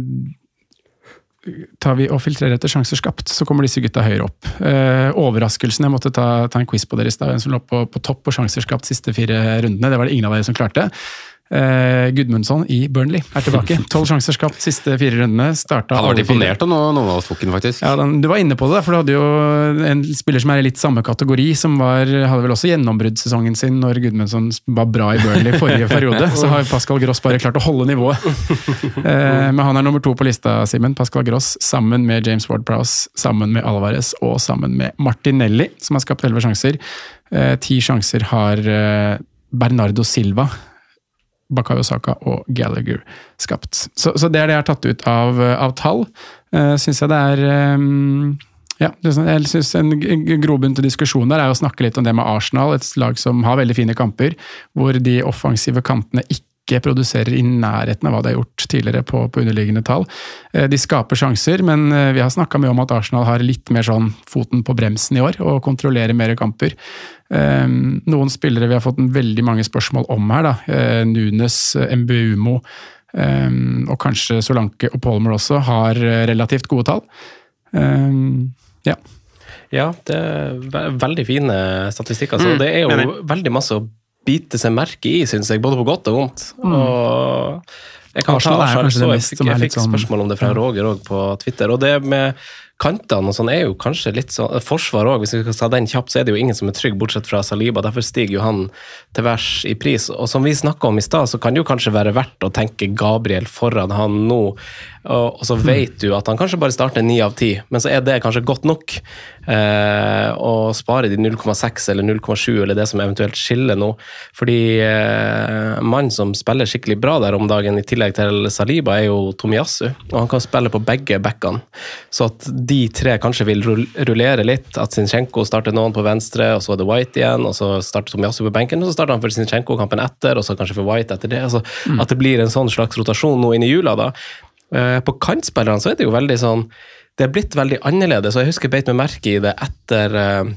tar vi og filtrerer etter sjanser skapt, så kommer disse gutta høyere opp. Eh, overraskelsen, jeg måtte ta, ta en quiz på dere i stad, hvem som lå på, på topp på sjanser skapt siste fire rundene. Det var det ingen av dere som klarte. Eh, Gudmundsson i Burnley er tilbake. Tolv sjanser skapt siste fire rundene. Starta Hadde vært imponert av noen, av oss tok faktisk. Ja, den, Du var inne på det, for du hadde jo en spiller som er i litt samme kategori, som var, hadde vel også gjennombruddssesongen sin når Gudmundsson var bra i Burnley forrige periode. Så har Pascal Gross bare klart å holde nivået. Eh, men han er nummer to på lista, Simen. Pascal Gross sammen med James Ward-Prowse, sammen med Alvarez og sammen med Martinelli, som har skapt elleve sjanser. Eh, ti sjanser har eh, Bernardo Silva. Bakayo Saka og Gallagher skapt. Så, så det er det jeg har tatt ut av, av tall. Uh, syns jeg det er um, ja, sånn- jeg synes En grobunn til diskusjon der er å snakke litt om det med Arsenal, et lag som har veldig fine kamper, hvor de offensive kantene ikke produserer i nærheten av hva de har gjort tidligere på, på underliggende tall. Eh, De skaper sjanser, men eh, vi har snakka mye om at Arsenal har litt mer sånn foten på bremsen i år, og kontrollerer mer kamper. Eh, Noen spillere vi har fått veldig mange spørsmål om her, da. Nunes, Mbumo og kanskje Solanke og Palmer også, har relativt gode tall. Ja. Ja, det er veldig fine statistikker. Så Mm, det er jo veldig masse å bite seg merke i, syns jeg, både på godt og vondt. Mm. Og jeg kan Arsenal ta Arsenal, så jeg fikk, jeg fikk sånn- spørsmål om det fra. Roger òg på Twitter. Og det med kantene og sånn er jo kanskje litt sånn Forsvar òg, hvis vi skal ta den kjapt, så er det jo ingen som er trygg, bortsett fra Saliba. Derfor stiger jo han til værs i pris. Og som vi snakka om i stad, så kan det jo kanskje være verdt å tenke Gabriel foran han nå. Og, og så vet du at han kanskje bare starter ni av ti, men så er det kanskje godt nok. Eh, å spare de 0,6 eller 0,7 eller det som eventuelt skiller nå. Fordi eh, mannen som spiller skikkelig bra der om dagen, i tillegg til Saliba, er jo Tomiyasu. Og han kan spille på begge backene. Så at de tre kanskje vil rullere litt. At Zinchenko starter noen på venstre, og så er det White igjen, og så starter Tomiyasu på benken, og så starter han for Zinchenko kampen etter, og så kanskje for White etter det. Altså, At det blir en sånn slags rotasjon nå inn i jula, da. Eh, På kantspillerne så er det jo veldig sånn Det er blitt veldig annerledes, og jeg husker jeg beit meg merke i det etter eh,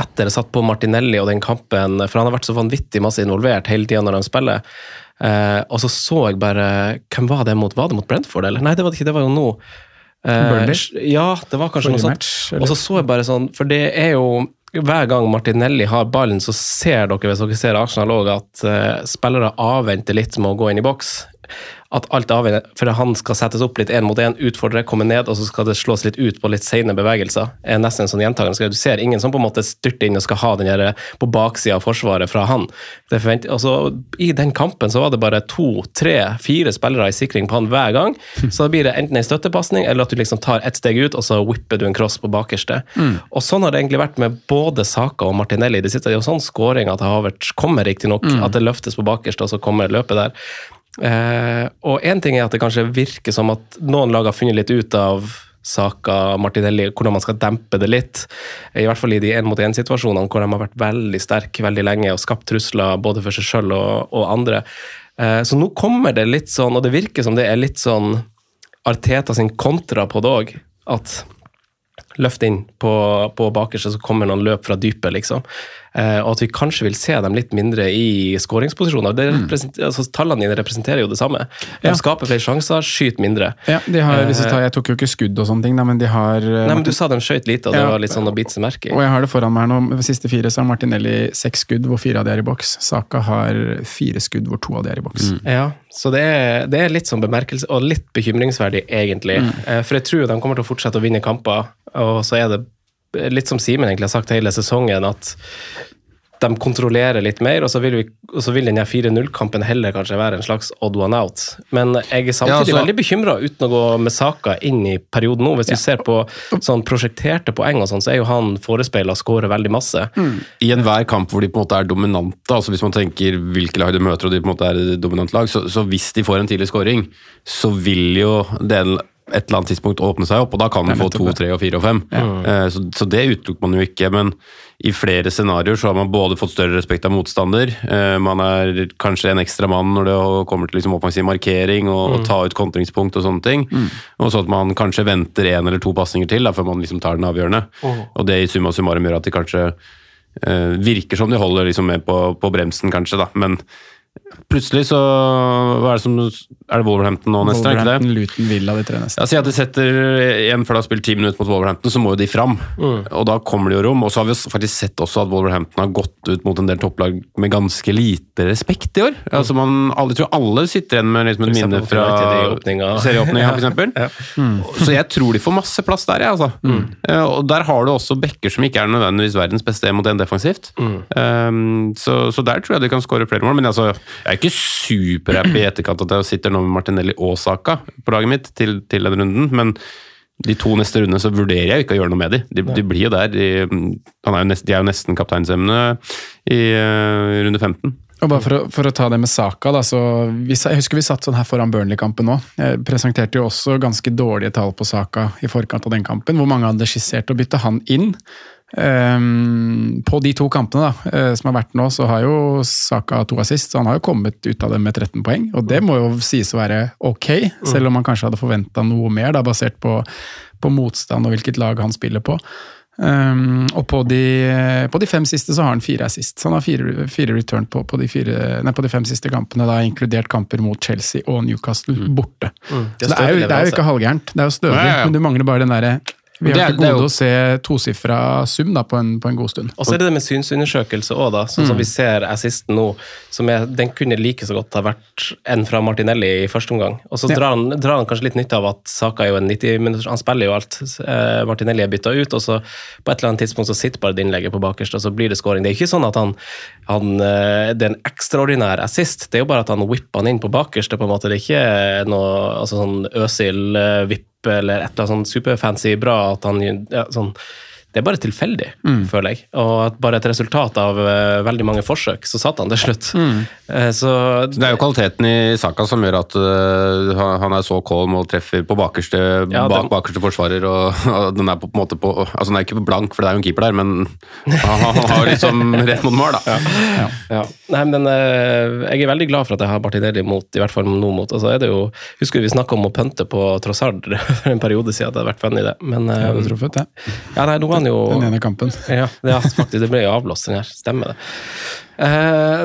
etter satt på Martinelli og den kampen, for han har vært så vanvittig masse involvert hele tida når han spiller. Eh, og så så jeg bare Hvem var det mot? Var det mot Brentford, eller? Nei, det var det ikke, det var jo nå. Eh, Burnley? Ja, det var kanskje Forrige noe sånt. og så så jeg bare sånn, for det er jo hver gang Martinelli har ballen, så ser dere hvis dere ser Arsenal òg, at eh, spillere avventer litt med å gå inn i boks. At alt avventer, for Han skal settes opp litt én mot én, utfordre, komme ned, og så skal det slås litt ut på litt sene bevegelser. er nesten en sånn gjentagende. Du ser ingen som på en måte styrter inn og skal ha den der på baksida av forsvaret fra han. Det altså, I den kampen så var det bare to, tre, fire spillere i sikring på han hver gang. Så da blir det enten en støttepasning, eller at du liksom tar ett steg ut, og så whipper du en cross på bakerste. Og sånn har det egentlig vært med både Saka og Martinelli. Det sitter jo sånn scoring at Havertz kommer riktignok, at det løftes på bakerste, og så kommer løpet der. Eh, og én ting er at det kanskje virker som at noen lag har funnet litt ut av Saka, Martinelli, hvordan man skal dempe det litt. I hvert fall i de én-mot-én-situasjonene hvor de har vært veldig sterke veldig lenge og skapt trusler både for seg sjøl og, og andre. Eh, så nå kommer det litt sånn, og det virker som det er litt sånn Arteta sin kontra på det òg. At løft inn på, på bakerste, så kommer noen løp fra dypet, liksom. Eh, og at vi kanskje vil se dem litt mindre i skåringsposisjoner. Det altså, tallene dine representerer jo det samme. De Ja. skaper flere sjanser, skyter mindre. Ja, de har, hvis jeg, tar, jeg tok jo ikke skudd og sånne ting, men de har eh, Nei, men Du sa de skøyt lite, og det Ja. var litt sånn å bite seg merke i. Og jeg har det foran meg her nå. Ved siste fire så har Martinelli seks skudd, hvor fire av de er i boks. Saka har fire skudd, hvor to av de er i boks. Ja, så det er, det er litt sånn bemerkelse, og litt bekymringsverdig, egentlig. Mm. For jeg tror de kommer til å fortsette å vinne kamper, og så er det litt som Simen egentlig har sagt hele sesongen, at de kontrollerer litt mer, og så vil, vi, og så vil den 4-0-kampen heller kanskje være en slags odd one out. Men jeg er samtidig Ja, altså- veldig bekymra uten å gå med saka inn i perioden nå. Hvis du ser på sånn prosjekterte poeng og sånn, så er jo han forespeila å skåre veldig masse. I enhver kamp hvor de på en måte er dominante, altså hvis man tenker hvilke lag de møter og de på en måte er dominant lag, så, så hvis de får en tidlig scoring, så vil jo den et eller annet tidspunkt åpne seg opp, og da kan du få to, tre og fire og fem. Eh, Så, så det utelukker man jo ikke, men i flere scenarioer så har man både fått større respekt av motstander, uh, man er kanskje en ekstra mann når det kommer til liksom offensiv markering og, og ta ut kontringspunkt og sånne ting, og så at man kanskje venter en eller to pasninger til da, før man liksom tar den avgjørende. Og det i summa summarum gjør at de kanskje uh, virker som de holder liksom med på, på bremsen, kanskje, da. Men plutselig så hva er det som Er det Wolverhampton nå neste? er det ikke det? Wolverhampton, Luton, Villa, de tre neste. Ja, Si at de setter igjen før de har spilt ti minutter mot Wolverhampton, så må jo de fram. Og da kommer det jo rom. Og så har vi faktisk sett også at Wolverhampton har gått ut mot en del topplag med ganske lite respekt i år. Altså man, alle, Jeg tror alle sitter igjen med liksom et minne fra serieåpninga, åpninga. serieåpninga, for eksempel. Så jeg tror de får masse plass der, jeg, altså. Eh, Og der har du også backer som ikke er nødvendigvis verdens beste mot en defensivt. Um, så, så der tror jeg de kan skåre flere mål. Men altså, jeg er ikke superhappy i etterkant at jeg sitter nå med Martinelli og Saka på laget mitt til, til den runden, men de to neste rundene så vurderer jeg ikke å gjøre noe med de. De, de blir jo der. De, han er jo nest, de er jo nesten kapteinsemne i uh, runde 15. Og bare for å, for å ta det med Saka, da, så vi, Jeg husker vi satt sånn her foran Burnley-kampen. Jeg presenterte jo også ganske dårlige tall på Saka i forkant av den kampen, hvor mange hadde skissert å bytte han inn. Ehm, på de to kampene da, eh, som har vært nå, så har jo Saka to assist, så han har jo kommet ut av det med 13 poeng. Og det må jo sies å være ok, selv om man kanskje hadde forventa noe mer, da, basert på, på motstand og hvilket lag han spiller på. Um, og på de, på de fem siste så har han fire assist. Så han har fire, fire return på, på, de fire, nei, på de fem siste kampene, da inkludert kamper mot Chelsea og Newcastle borte. Det er Så det er, jo, det er jo ikke halvgærent, det er jo stødig, men du mangler bare den derre Vi Det har til det er jo- gode å se tosifra sum da, på, en, på en god stund. Og så er det det med synsundersøkelse òg. Sånn som vi ser assisten nå. Som er, den kunne like så godt ha vært en fra Martinelli i første omgang. Og så Ja. drar, han, drar han kanskje litt nytte av at Saka er jo en 90 minutter Han spiller jo alt. Eh, Martinelli er bytta ut, og så på et eller annet tidspunkt så sitter bare det innlegget på bakerst, og så blir det scoring. Det er ikke sånn at han, han eh, Det er en ekstraordinær assist. Det er jo bare at han whipper han inn på bakerste, på en måte. Det er ikke noe altså sånn Øsil-vipp eller et eller annet sånn superfancy bra at han ja, sånn det er bare tilfeldig, føler jeg. Og at bare et resultat av uh, veldig mange forsøk, så satt han til slutt. Eh, så Så Det er jo kvaliteten i Saka som gjør at uh, han- er så calm og treffer på bakerste, Ja, bak den- bakerste forsvarer. Og, og den er på, på en måte på Altså den er ikke blank, for det er jo en keeper der, men han, han har liksom rett mot mål, da. Ja. Nei, men eh, jeg er veldig glad for at jeg har Bartinelli mot, i hvert fall nå mot. Altså er det jo, Husker du vi snakka om å pønte på Trossard for en periode siden, at det hadde vært funny, det. Men hadde truffet det, ja, nei, nå var han jo den ene kampen. Ja, ja faktisk. Det ble jo avblåst, den her. Stemmer det. Eh,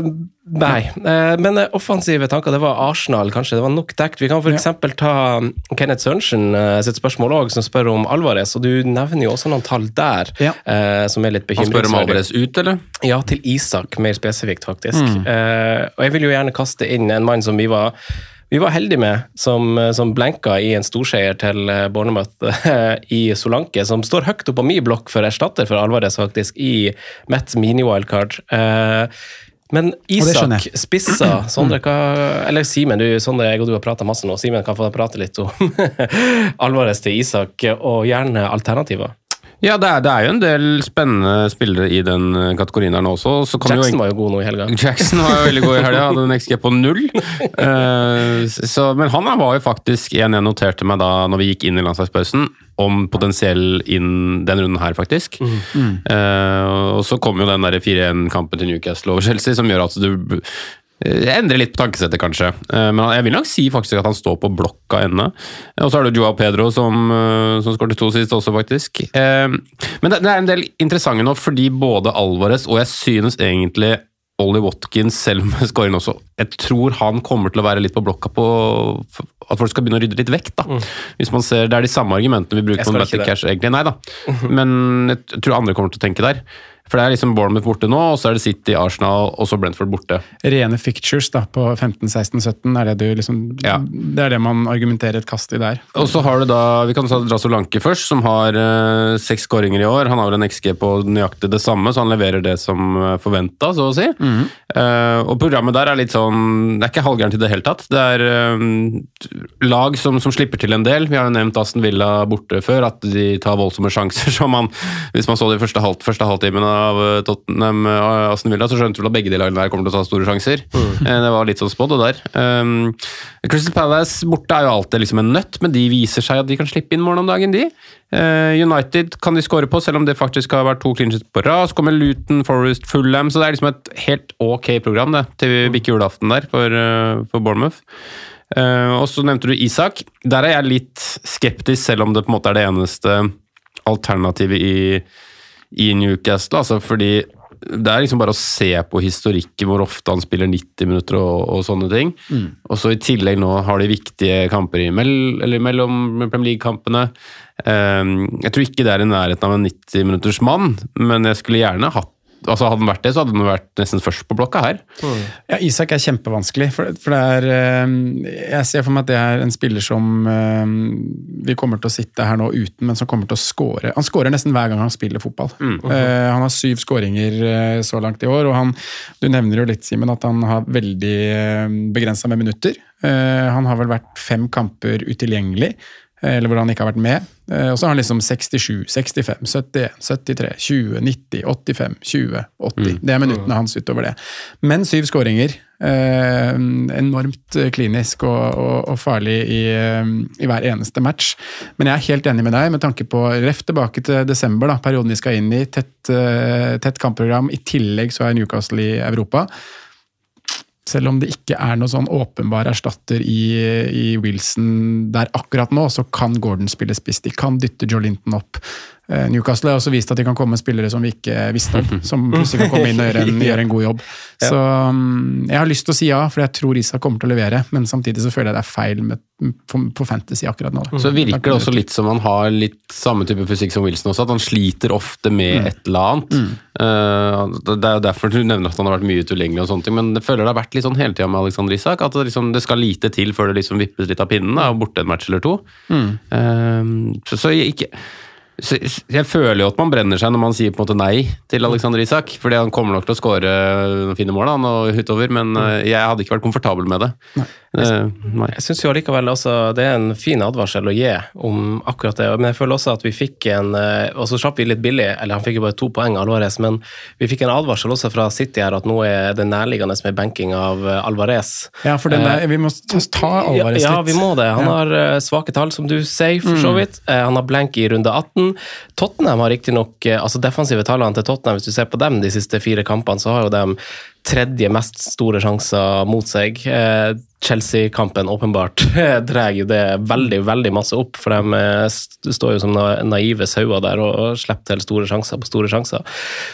nei, eh, men eh, offensive tanker, det var Arsenal, kanskje. Det var nok dekt. Vi kan f.eks. eksempel ta um, Kenneth Sørensen eh, sitt spørsmål òg, som spør om Alvarez. Og du nevner jo også noen tall der Ja. eh, som er litt Han spør om. Alvarez ut, eller? Ja, til Isak, mer spesifikt, faktisk. Eh, og jeg vil jo gjerne kaste inn en mann som vi var vi var heldige med, som, som blenka i en storseier til eh, Bournemouth eh, i Solanke, som står høyt opp på min blokk for erstatter for Alvarez, faktisk, i Mets mini-wildcard. Eh, men Isak spissa Sondre, hva Eller Simen, du, Sondre, jeg og du har prata masse nå. Simen kan få prate litt om Alvarez til Isak, og gjerne alternativer. Ja, det er, det er jo en del spennende spillere i den øh, kategorien der nå også. Så kan vi jo Jackson var jo god nå i helga. Jackson var jo veldig god i helga, hadde en XG på null. Uh, så, men han var jo faktisk en jeg noterte meg da når vi gikk inn i landslagspausen, om potensiell inn den runden her, faktisk. Eh, og så kom jo den der 4-1-kampen til Newcastle over Chelsea, som gjør at du eh, endrer litt på tankesettet, kanskje. Eh, Men jeg vil nok si faktisk at han står på blokka ennå. Og så er det Joao Pedro som, eh, som skåret to sist også, faktisk. Eh, Men det, er en del interessante nå, fordi både Alvarez og jeg synes egentlig Ollie Watkins, selv med scoring også Jeg tror han kommer til å være litt på blokka på at folk skal begynne å rydde litt vekk. da. Hvis man ser, Det er de samme argumentene vi bruker Jeg på det. Cash, egentlig. Nei da. Men jeg tror andre kommer til å tenke der. For det er liksom Bournemouth borte nå, og så er det City, Arsenal og så Brentford borte. Rene fictures da, på 15, 16, 17 er det du liksom Ja. Det er det man argumenterer et kast i der. Og så har du da, Vi kan ta Solanke først, som har eh, seks skåringer i år. Han har vel en XG på nøyaktig det samme, så han leverer det som forventa, så å si. Eh, og programmet der er litt sånn Det er ikke halvgærent i det hele tatt. Det er uh, lag som, som slipper til en del. Vi har jo nevnt Aston Villa borte før, at de tar voldsomme sjanser. som man, Hvis man så de første, halv, første halvtimen av eh, Tottenham og Aston Villa, så skjønte vi vel at begge de lagene der kommer til å ta store sjanser. Mm. Det var litt sånn spådd, det der. Um, Crystal Palace borte er jo alltid liksom en nøtt, men de viser seg at de kan slippe inn mål om dagen, de. Uh, United kan de skåre på, selv om det faktisk har vært to clinches på rad. Så kommer Luton, Forest, Fulham, så det er liksom et helt ok program det, til bikker julaften der for, uh, for Bournemouth. Uh, og så nevnte du Isak. Der er jeg litt skeptisk, selv om det på en måte er det eneste alternativet i, i Newcastle. Altså fordi det er liksom bare å se på historikken hvor ofte han spiller 90 minutter og, og sånne ting. Og så i tillegg nå har de viktige kamper mell, eller mellom Premier League-kampene. Um, jeg tror ikke det er i nærheten av en 90 minutters mann, men jeg skulle gjerne hatt Altså Hadde han vært det, så hadde han vært nesten først på blokka her. Ja, Isak er kjempevanskelig. For, for det er eh, Jeg ser for meg at det er en spiller som eh, vi kommer til å sitte her nå uten, men som kommer til å score. Han scorer nesten hver gang han spiller fotball. Eh, han har syv skåringer så langt i år, og han Du nevner jo litt, Simen, at han har veldig uh, begrensa med minutter. Eh, han har vel vært fem kamper utilgjengelig. Eh, Eller hvor han ikke har vært med. Eh, Og så har han liksom 67, 65, 71, 73, 20, 90, 85, 20, 80. Det er minuttene hans utover det. Men syv skåringer. Eh, enormt klinisk og, og, og farlig i, eh, i hver eneste match. Men jeg er helt enig med deg med tanke på ref tilbake til desember, da, perioden vi skal inn i. Tett, tett kampprogram. I tillegg så er Newcastle i Europa. Selv om det ikke er noen sånn åpenbar erstatter i, i Wilson der akkurat nå, så kan Gordon spille spiss. De kan dytte Joe Linton opp. Eh, Newcastle har også vist at de kan komme med spillere som vi ikke visste om, som plutselig kan komme inn og gjøre en, gjøre en god jobb. Så mm, jeg har lyst til å si ja, for jeg tror Isak kommer til å levere, men samtidig så føler jeg det er feil med, på, Fantasy akkurat nå. Da. Så virker det også litt som han har litt samme type fysikk som Wilson også, at han sliter ofte med et eller annet. Eh, det er jo derfor du nevner at han har vært mye utilgjengelig, og sånne ting, men det føler det har vært litt sånn hele tida med Alexander Isak, at det, liksom, det skal lite til før det liksom vippes litt av pinnen, da, og borte en match eller to. Eh, så, så jeg ikke så jeg føler jo at man brenner seg når man sier på en måte nei til Alexander Isak. Fordi han kommer nok til å skåre fine mål han, og utover, men eh, jeg hadde ikke vært komfortabel med det. Eh, nei. Jeg syns jo allikevel også det er en fin advarsel å gi om akkurat det. Men jeg føler også at vi fikk en eh, Og så slapp vi litt billig, eller han fikk jo bare to poeng, Alvarez, men vi fikk en advarsel også fra City her at nå er det nærliggende med benking av eh, Alvarez. Ja, for den der, vi må ta Alvarez ja, ja, vi må det. Han Ja. har eh, svake tall, som du sier, for så vidt. Eh, han har blank i runde 18. Tottenham har riktignok altså defensive tallene til Tottenham, hvis du ser på dem de siste fire kampene, så har jo de tredje mest store sjanser mot seg. Eh, Chelsea-kampen åpenbart drar jo det veldig veldig masse opp, for de eh, står jo som naive sauer der og, slipper til store sjanser på store sjanser.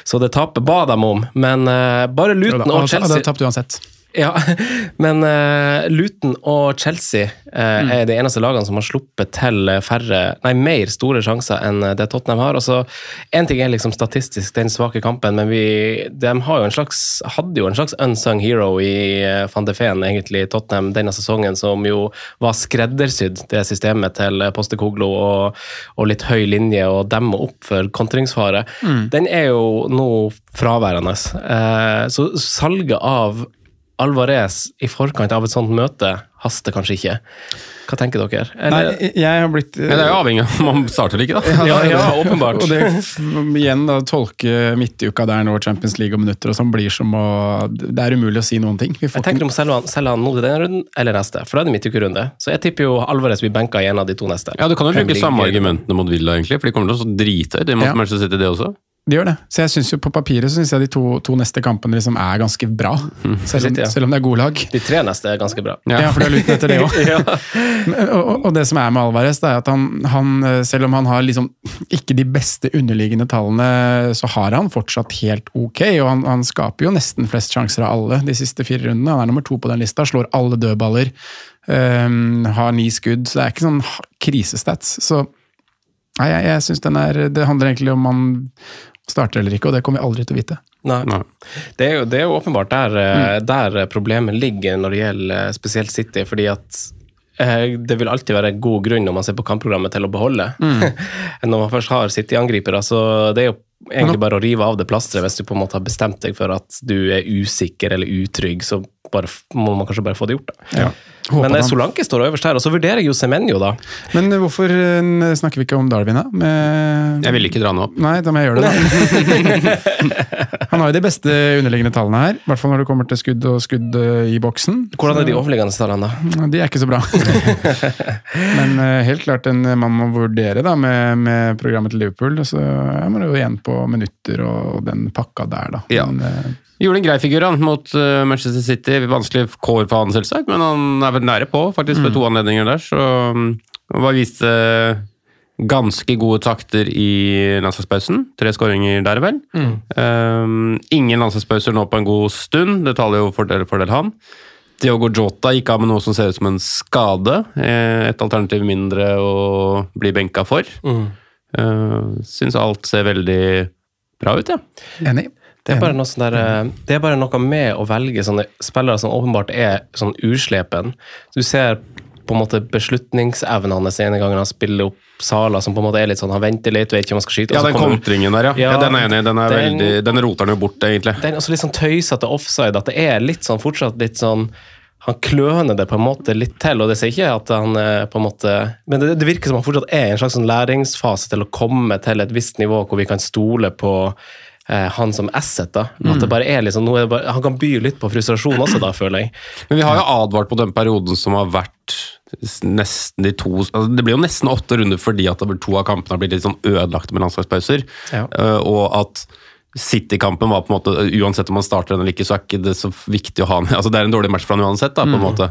Så det taper ba dem om, men eh, bare Luton og Chelsea Han hadde tapte uansett. Ja, men uh, Luton og Chelsea eh, er de eneste lagene som har sluppet til eh, færre, nei, mer store sjanser enn det Tottenham har. Altså, en ting er liksom statistisk den svake kampen, men vi, de har jo en slags, hadde jo en slags unsung hero i uh, van de Feen, egentlig, Tottenham denne sesongen, som jo var skreddersydd det systemet til Postekoglo og, og litt høy linje og demme opp for kontringsfare. Den er jo nå fraværende. Så salget av Alvarez i forkant av et sånt møte haster kanskje ikke. Hva tenker dere? Nei, jeg har blitt Men det er jo avhengig av om man starter eller ikke, da. ja, ja, åpenbart. Og det igjen da, tolke midtuka der nå, Champions League og minutter og sånn, blir som å Det er umulig å si noen ting. Vi får Jeg tenker om selger han, selger han nå i denne runden eller neste, for da er det midtukerunde. Så jeg tipper jo Alvarez blir benka i en av de to neste. Ja, Du kan jo bruke samme argumentene mot Villa, egentlig, for de kommer til å drite ut. det måtte Ja. Manchester City, det også. De gjør det. Så jeg synes jo på papiret så synes jeg de to, to neste kampene liksom er ganske bra. Selv, om, selv om det er gode lag. De tre neste er ganske bra. Ja, for du har lurt etter det òg. og, og- og det som er med Alvarez, det er at han, han, selv om han har liksom ikke de beste underliggende tallene, så har han fortsatt helt ok. Og han, han skaper jo nesten flest sjanser av alle de siste fire rundene. Han er nummer to på den lista, slår alle dødballer, um, har ni skudd. Så det er ikke sånn krisestats. Så nei, jeg, jeg synes den er Det handler egentlig om man starter eller ikke, og det kommer vi aldri til å vite. Nei. Nei. Det, er jo, det er jo åpenbart der, mm. der problemet ligger når det gjelder eh, spesielt City, fordi at eh, det vil alltid være god grunn når man ser på kampprogrammet til å beholde. når man først har City-angripere. Så det er jo egentlig bare å rive av det plasteret hvis du på en måte har bestemt deg for at du er usikker eller utrygg, så bare, må man kanskje bare få det gjort. da. Ja. Håper Men eh, Solanke står øverst her, og så vurderer jeg jo Semenyo, da. Men hvorfor eh, snakker vi ikke om Darwin, da? Med... Jeg vil ikke dra han opp. Nei, da må jeg gjøre det, da. Han har jo de beste underliggende tallene her, i hvert fall når det kommer til skudd og skudd eh, i boksen. Hvordan er de overliggende tallene, da? De er ikke så bra. Men helt klart en man må vurdere da, med, med programmet til Liverpool. Så er man jo igjen på minutter og den pakka der, da. Ja. Men, Gjorde en grei figur han mot eh, Manchester City. Vanskelig kår for han, selvsagt, men han er vel nære på, faktisk, ved to anledninger der. Så han bare viste ganske gode takter i landslagspausen. Tre skåringer der, vel. Um, ingen landslagspauser nå på en god stund. Det taler jo fordel fordel han. Diogo Jota gikk av med noe som ser ut som en skade. Eh, Et alternativ mindre å bli benka for. Mm. Uh, Syns alt ser veldig bra ut, ja. enig. Det er, bare noe sånn der, eh, det er bare noe med å velge sånne spillere som åpenbart er sånn uslepen. Du ser på en måte beslutningsevnen hans ene gangen han spiller opp Sala, som på en måte er litt sånn, han venter litt, vet ikke om han skal skyte. Ja, den kontringen der, ja. ja. Den er enig. Den, er den- veldig, den roter han jo bort, egentlig. Den er også litt sånn tøysete offside, at det er litt sånn fortsatt litt sånn han kløner det på en måte litt til, og det sier ikke at han eh, på en måte Men det, det virker som han fortsatt er i en slags sånn læringsfase til å komme til et visst nivå hvor vi kan stole på han som asset. da. At det bare er liksom, bare, Han kan by litt på frustrasjon også, da, føler jeg. Men vi har jo advart på den perioden som har vært nesten de to altså Det blir jo nesten åtte runder fordi at to av kampene har blitt litt sånn ødelagte med landslagspauser. Ja. Eh, og at City-kampen var på en måte Uansett om man starter den eller ikke, så er ikke det så viktig å ha med. altså Det er en dårlig match for han uansett, da, på en måte.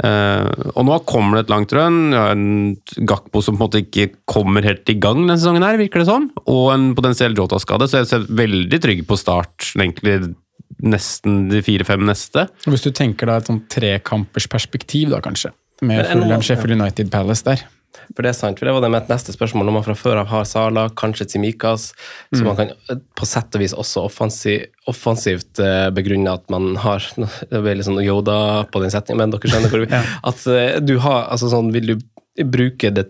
Uh, og nå kommer det et langt run. Ja, en Gakpo som på en måte ikke kommer helt i gang denne sesongen, her, virker det som. Og en potensiell Jota-skade, så jeg ser veldig trygg på start, egentlig nesten de fire-fem neste. Hvis du tenker da et sånn trekampers perspektiv, da kanskje, med Fulham, Sheffield United Palace der. For det er sant, for det var det mitt neste spørsmål. Når man fra før av har Sala, kanskje Tsimikas, så man kan eh, på sett og vis også offensiv, offensivt eh, begrunne at man har Det blir litt sånn Yoda på den setningen, men dere skjønner hvor vi At eh, du har altså sånn Vil du bruke det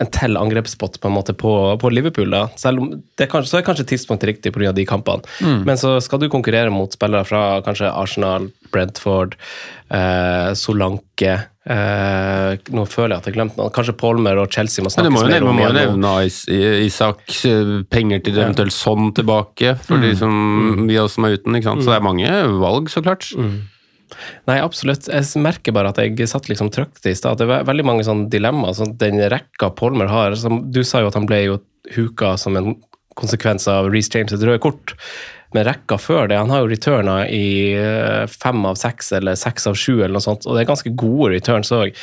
en til angrepsspot på en måte på, på Liverpool, da. Selv om det er kanskje, så er kanskje tidspunktet riktig pga. de kampene. Men så skal du konkurrere mot spillere fra kanskje Arsenal, Brentford, eh, Solanke eh, Nå føler jeg at jeg har glemt noe. Kanskje Palmer og Chelsea må snakkes mer om. om må jo nevne Is- Isak, eh, penger til eventuelt sånn tilbake, for de som vi også som er uten. ikke sant? Så det er mange valg, så klart. Nei, absolutt. Jeg merker bare at jeg satt liksom trygt i stad. Det er veldig mange sånne dilemmaer. Sånn, den rekka Polmer har som, Du sa jo at han ble jo huka som en konsekvens av Reece James et røde kort. Men rekka før det, han har jo returna i eh, fem av seks eller seks av sju, eller noe sånt, og det er ganske gode returns òg.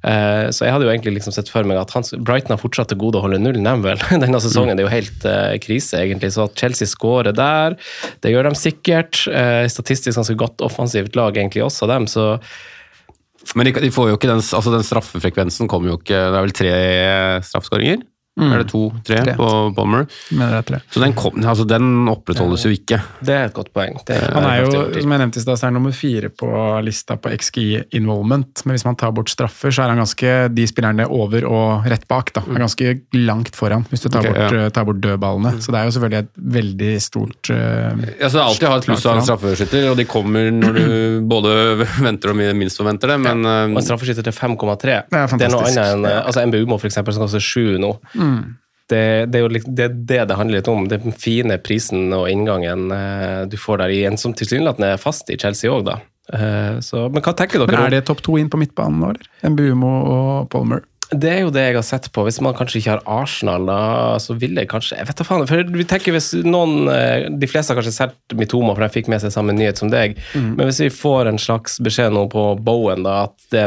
Så jeg hadde jo egentlig liksom sett for meg at hans, Brighton har fortsatt til gode å holde nullen, dem. Denne sesongen det er jo helt eh, krise, egentlig. Så at Chelsea skårer der, det gjør de sikkert. Eh, statistisk ganske godt offensivt lag, egentlig også, dem. Så Men de, de den, altså den straffefrekvensen kommer jo ikke Det er vel tre straffeskåringer? Er det to? Tre, Tre. på Bomber? Mener det er tre. Så den, kom, altså den opprettholdes jo ikke. det er et godt poeng. Det Han er jo, som jeg nevnte i stad, er han nummer fire på lista på XGI involvement. Men hvis man tar bort straffer, så er han ganske de spillerne over og rett bak. da. Er ganske langt foran, hvis du tar, okay, bort, ja. eh, tar bort dødballene. Så det er jo selvfølgelig et veldig stort uh, Ja, så det er alltid har et pluss av en straffeskytter, og de kommer når du både venter og minst forventer det, men Og en eh, straffeskytter til 5,3. Det er Det er noe annet enn eh, altså MBUMO, for eksempel, som koster 7 nå. Det, det er jo det, det det handler litt om. Den fine prisen og inngangen eh, du får der i en som tilsynelatende er fast i Chelsea òg, da. Eh, Så, men hva tenker dere? Men er det topp to inn på midtbanen nå, eller? Mbumo og Palmer. Det er jo det jeg har sett på. Hvis man kanskje ikke har Arsenal, da, så vil jeg kanskje Jeg vet da faen. For vi tenker hvis noen eh, De fleste har kanskje sett Mitoma, for de fikk med seg samme nyhet som deg. Men hvis vi får en slags beskjed nå på Bowen, da, at det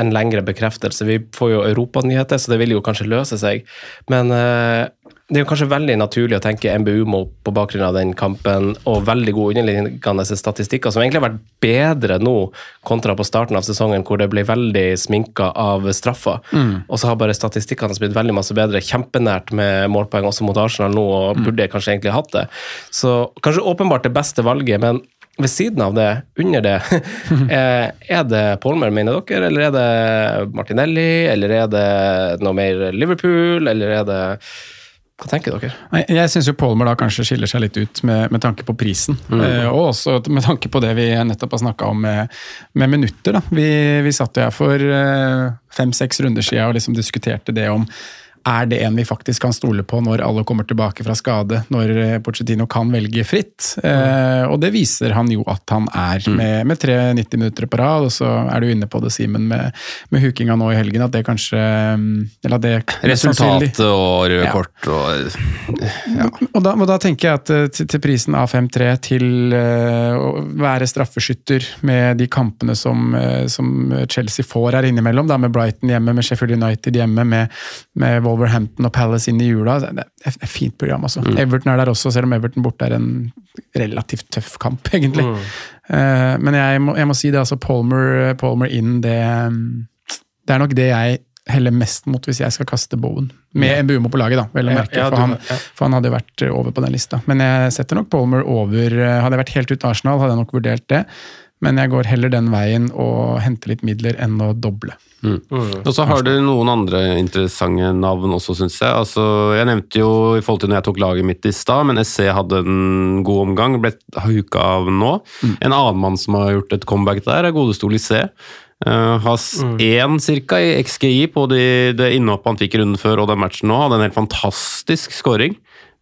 en lengre bekreftelse Vi får jo europanyheter, så det vil jo kanskje løse seg. Men eh, det er jo kanskje veldig naturlig å tenke MBUMO på bakgrunn av den kampen, og veldig gode underliggende statistikker, som egentlig har vært bedre nå kontra på starten av sesongen, hvor det ble veldig sminka av straffer. Og så har bare statistikkene blitt veldig masse bedre. Kjempenært med målpoeng også mot Arsenal nå, og burde kanskje egentlig hatt det. Så kanskje åpenbart det beste valget, men ved siden av det, under det, eh, er det Polmer, mener dere, eller er det Martinelli, eller er det noe mer Liverpool, eller er det Hva tenker dere? Jeg syns Polmer da kanskje skiller seg litt ut med, med tanke på prisen. Eh, og også med tanke på det vi nettopp har snakka om med, med minutter. Da. Vi, vi satt jo her for eh, fem-seks runder siden og liksom diskuterte det om er det en vi faktisk kan stole på når alle kommer tilbake fra skade, når eh, Pochettino kan velge fritt? Eh, og det viser han jo at han er, med, med 3,90 minutter på rad. Og så er du inne på det, Simen, med, med hukinga nå i helgen, at det kanskje mm, Eller at det Resultatet og røde Ja. kort og ja. og da, og da tenker jeg at eh, til, til prisen av 5-3 til uh, å være straffeskytter med de kampene som, uh, som Chelsea får her innimellom, da, med Brighton hjemme, med Sheffield United hjemme, med, med Wolverhampton og Palace inn i jula. Det er et fint program, altså. Everton er der også, selv om Everton borte er en relativt tøff kamp, egentlig. Eh, men jeg må, jeg må si det, altså Palmer, Palmer inn, det, det er nok det jeg heller mest mot hvis jeg skal kaste Bowen. Med en Bumo på laget, da, vel å merke. ja, for, han, ja. for han hadde jo vært over på den lista. Men jeg setter nok Palmer over eh, Hadde jeg vært helt uten Arsenal, hadde jeg nok vurdert det. Men jeg går heller den veien og henter litt midler enn å doble. Og så har du noen andre interessante navn også, syns jeg. Altså, jeg nevnte jo i forhold til når jeg tok laget mitt i stad, men SC hadde en god omgang, ble huka av nå. En annen mann som har gjort et comeback der, er godeste Olysée. Uh, har én mm. cirka i XGI på de, det innhoppet han fikk runden før og den matchen nå. Hadde en helt fantastisk scoring.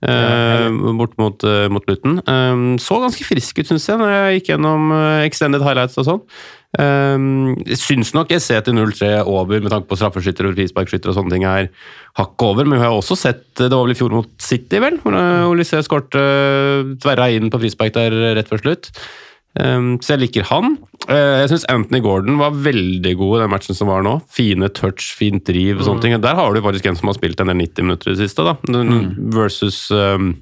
Eh, bort mot, uh, mot Luton. Um, så ganske frisk ut, syns jeg, når jeg gikk gjennom eh, extended highlights og sånn. Um, syns nok jeg ser til 0-3 over med tanke på straffeskytter og frisparkskytter og sånne ting er hakket over, men vi har også sett Det var vel i fjor mot City, vel? Hvor Olysée skårte tverra inn på frispark der rett før slutt. Um, så jeg liker han. Uh, jeg syns Anthony Gordon var veldig god i den matchen som var nå. Fine touch, fint driv og sånne ting. Der har du faktisk en som har spilt en del 90 minutter i det siste, da. Versus um,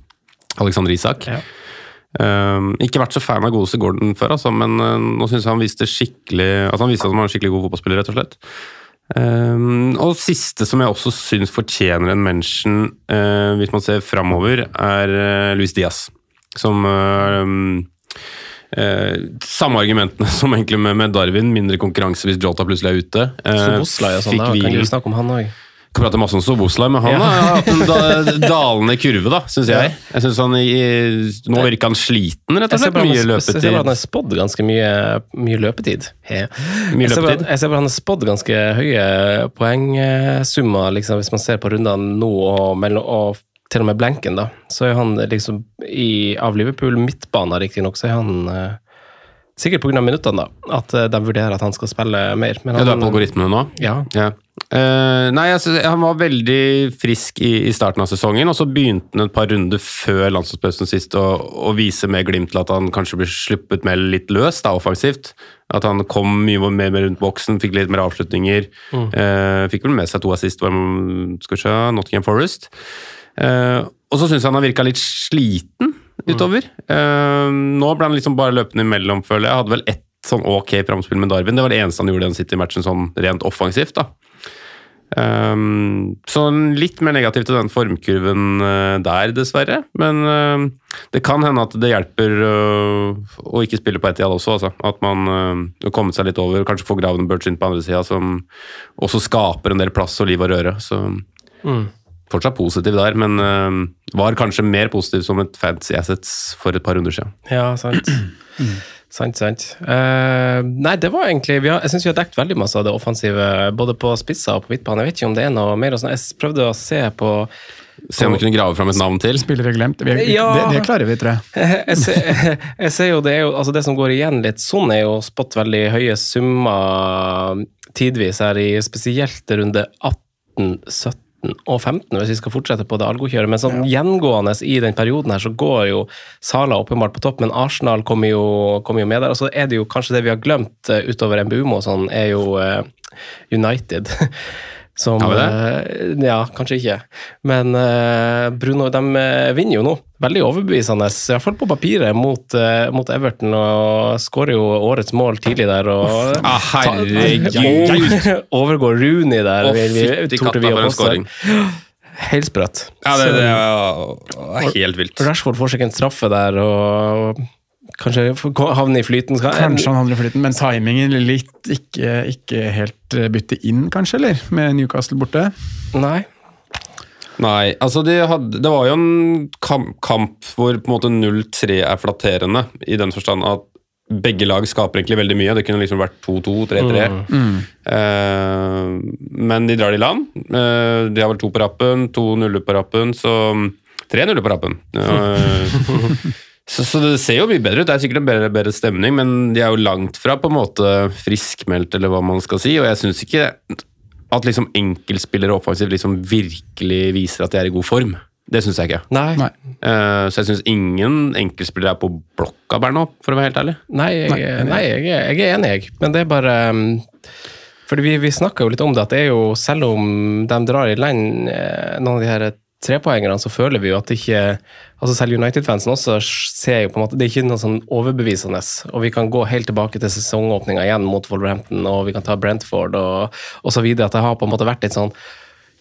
Alexander Isak. Um, ikke vært så fan av godeste Gordon før, altså, men uh, nå syns jeg han viste skikkelig altså han viste at han var en skikkelig god fotballspiller, rett og slett. Um, og siste som jeg også syns fortjener en mention, uh, hvis man ser framover, er uh, Luis Diaz. Som uh, um, uh, Samme argumentene som egentlig med, med Darwin. Mindre konkurranse hvis Jota plutselig er ute. Eh, Soboslai og sånn, kan vi snakke om han òg. Kan prate masse om Soboslai, men han Ja. har hatt en da, dalende kurve, da, syns jeg. Jeg synes han i, Nå virker han sliten, rett og slett. Mye løpetid. jeg ser bare han har spådd ganske mye, mye løpetid. He. Mye jeg, ser bare, jeg ser bare han har spådd ganske høye poengsummer, liksom, hvis man ser på rundene nå og, mellom, og til og med blenken, da. Så er han liksom i, av Liverpool midtbane, riktignok, så er han eh, Sikkert pga. minuttene, da. At eh, de vurderer at han skal spille mer. Men Ja, du er på algoritmene nå? Ja. Ja. Eh, nei, synes, Han var veldig frisk i, i starten av sesongen, og så begynte han et par runder før landslagspausen sist å, å vise med glimt til at han kanskje ble sluppet mer litt løs, da, offensivt. At han kom mye mer rundt boksen, fikk litt mer avslutninger. Eh, fikk vel med seg to assist han- skal vi se, Nottingham Forest. Eh, og så syns jeg han har virka litt sliten utover. Eh, nå ble han liksom bare løpende imellom, føler jeg. Hadde vel ett sånn ok framspill med Darwin. Det var det eneste han gjorde i den City-matchen sånn rent offensivt. da. Um, så litt mer negativ til den formkurven uh, der, dessverre. Men uh, det kan hende at det hjelper uh, å ikke spille på Etiad også. Altså. At man har kommet seg litt over, kanskje få Graven inn på andre sida, som også skaper en del plass og liv og røre. Så fortsatt positiv der, men uh, var kanskje mer positiv som et fancy assets for et par runder siden. Ja, sant. sant, sant. Uh, nei, det var egentlig vi har, Jeg syns vi har dekket veldig masse av det offensive, både på spisser og på midtbane. Jeg vet ikke om det er noe mer. og sånn. Jeg prøvde å se på Se om vi kunne grave fram et navn til. Spillere glemt. Vi, Ja. det, det klarer vi, tror jeg. jeg, ser, jeg ser jo det er jo, altså det som går igjen litt sånn, er jo spått veldig høye summer tidvis her i spesielt runde 18, 17 og 15, hvis vi skal fortsette på det algokjøret. Men sånn gjengående i den perioden her, så går jo Sala åpenbart på topp, men Arsenal kommer jo, kommer jo med der. Og så er det jo kanskje det vi har glemt eh, utover MBUMO og sånn, er jo eh, United. Som, Har vi eh, ja, kanskje ikke. Men uh, Bruno, de eh, vinner jo nå. Veldig overbevisende, iallfall på papiret, mot, uh, mot Everton. Og skårer jo årets mål tidlig der. Og Ah, herregud! Overgår Rooney der. Å, vi- torde katta vi å for en påstå. Helt sprøtt. Ja, det, det er helt vilt. Rashford får seg en straffe der, og kanskje havne i flyten. Skal- Kanskje han havner i flyten, men timingen litt ikke, ikke helt eh, bytte inn, kanskje, eller? Med Newcastle borte. Nei. Nei, altså de hadde, det var jo en kamp, kamp hvor på en måte 0-3 er flatterende, i den forstand at begge lag skaper egentlig veldig mye. Det kunne liksom vært 2-2, 3-3. Mm. Eh, men de drar det i land. Eh, de har vel to på rappen, to nuller på rappen, så Tre nuller på rappen. Eh, så, så det ser jo mye bedre ut. Det er sikkert en bedre, bedre stemning, men de er jo langt fra på en måte friskmeldt, eller hva man skal si. Og jeg syns ikke at liksom enkeltspillere offensivt liksom virkelig viser at de er i god form. Det syns jeg ikke. Nei. Nei. Uh, så jeg syns ingen enkeltspillere er på blokka der nå, for å være helt ærlig. Nei, jeg, nei, jeg, er- jeg er enig, jeg. Men det er bare um, fordi vi, vi snakka jo litt om det, at det er jo, selv om de drar i land, eh, noen av de her trepoengerne, så føler vi jo at det ikke altså Selv United-fansen også ser jo på en måte Det er ikke noe sånn overbevisende. Og vi kan gå helt tilbake til sesongåpninga igjen mot Wolverhampton, og vi kan ta Brentford og, videre. At det har på en måte vært litt sånn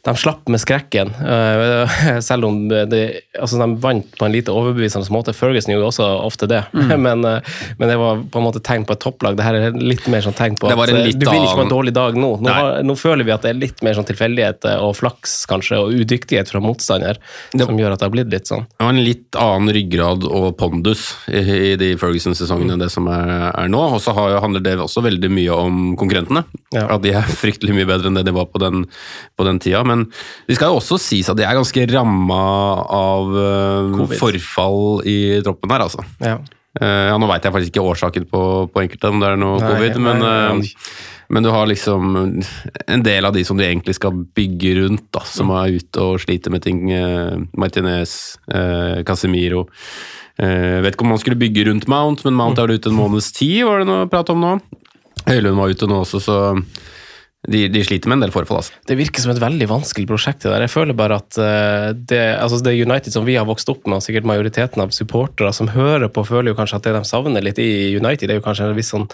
de slapp med skrekken, eh, selv om de, altså de vant på en lite overbevisende måte. Ferguson gjorde også ofte det, Mm. men, eh, men det var på en måte tegn på et topplag. Det her er litt mer sånn tegn på at eh, du vil ikke på en dårlig dag nå. Nå, har, nå føler vi at det er litt mer sånn tilfeldighet og flaks kanskje, og udyktighet fra motstander, som gjør at det har blitt litt sånn. Det var en litt annen ryggrad og pondus i, i de Ferguson-sesongene enn det som er, er nå. Og så handler det også veldig mye om konkurrentene. Ja. At de er fryktelig mye bedre enn det de var på den, på den tida. Men det skal jo også sies at de er ganske ramma av uh, forfall i troppen her, altså. Ja. Uh, ja, Nå veit jeg faktisk ikke årsaken på, på enkelte, om det er noe Nei, covid, men, nei. men du har liksom en del av de som du egentlig skal bygge rundt, da, som er ute og sliter med ting. Uh, Martinez, Casemiro. Vet ikke om man skulle bygge rundt Mount, men Mount er vel ute en måneds tid, var det noe prat om nå? Høylund var ute nå også, så de, de sliter med en del forfall, altså. Det virker som et veldig vanskelig prosjekt. det der. Jeg føler bare at eh, det, altså det United som vi har vokst opp med, og sikkert majoriteten av supportere som hører på, føler jo kanskje at det de savner litt i United, det er jo kanskje en viss sånn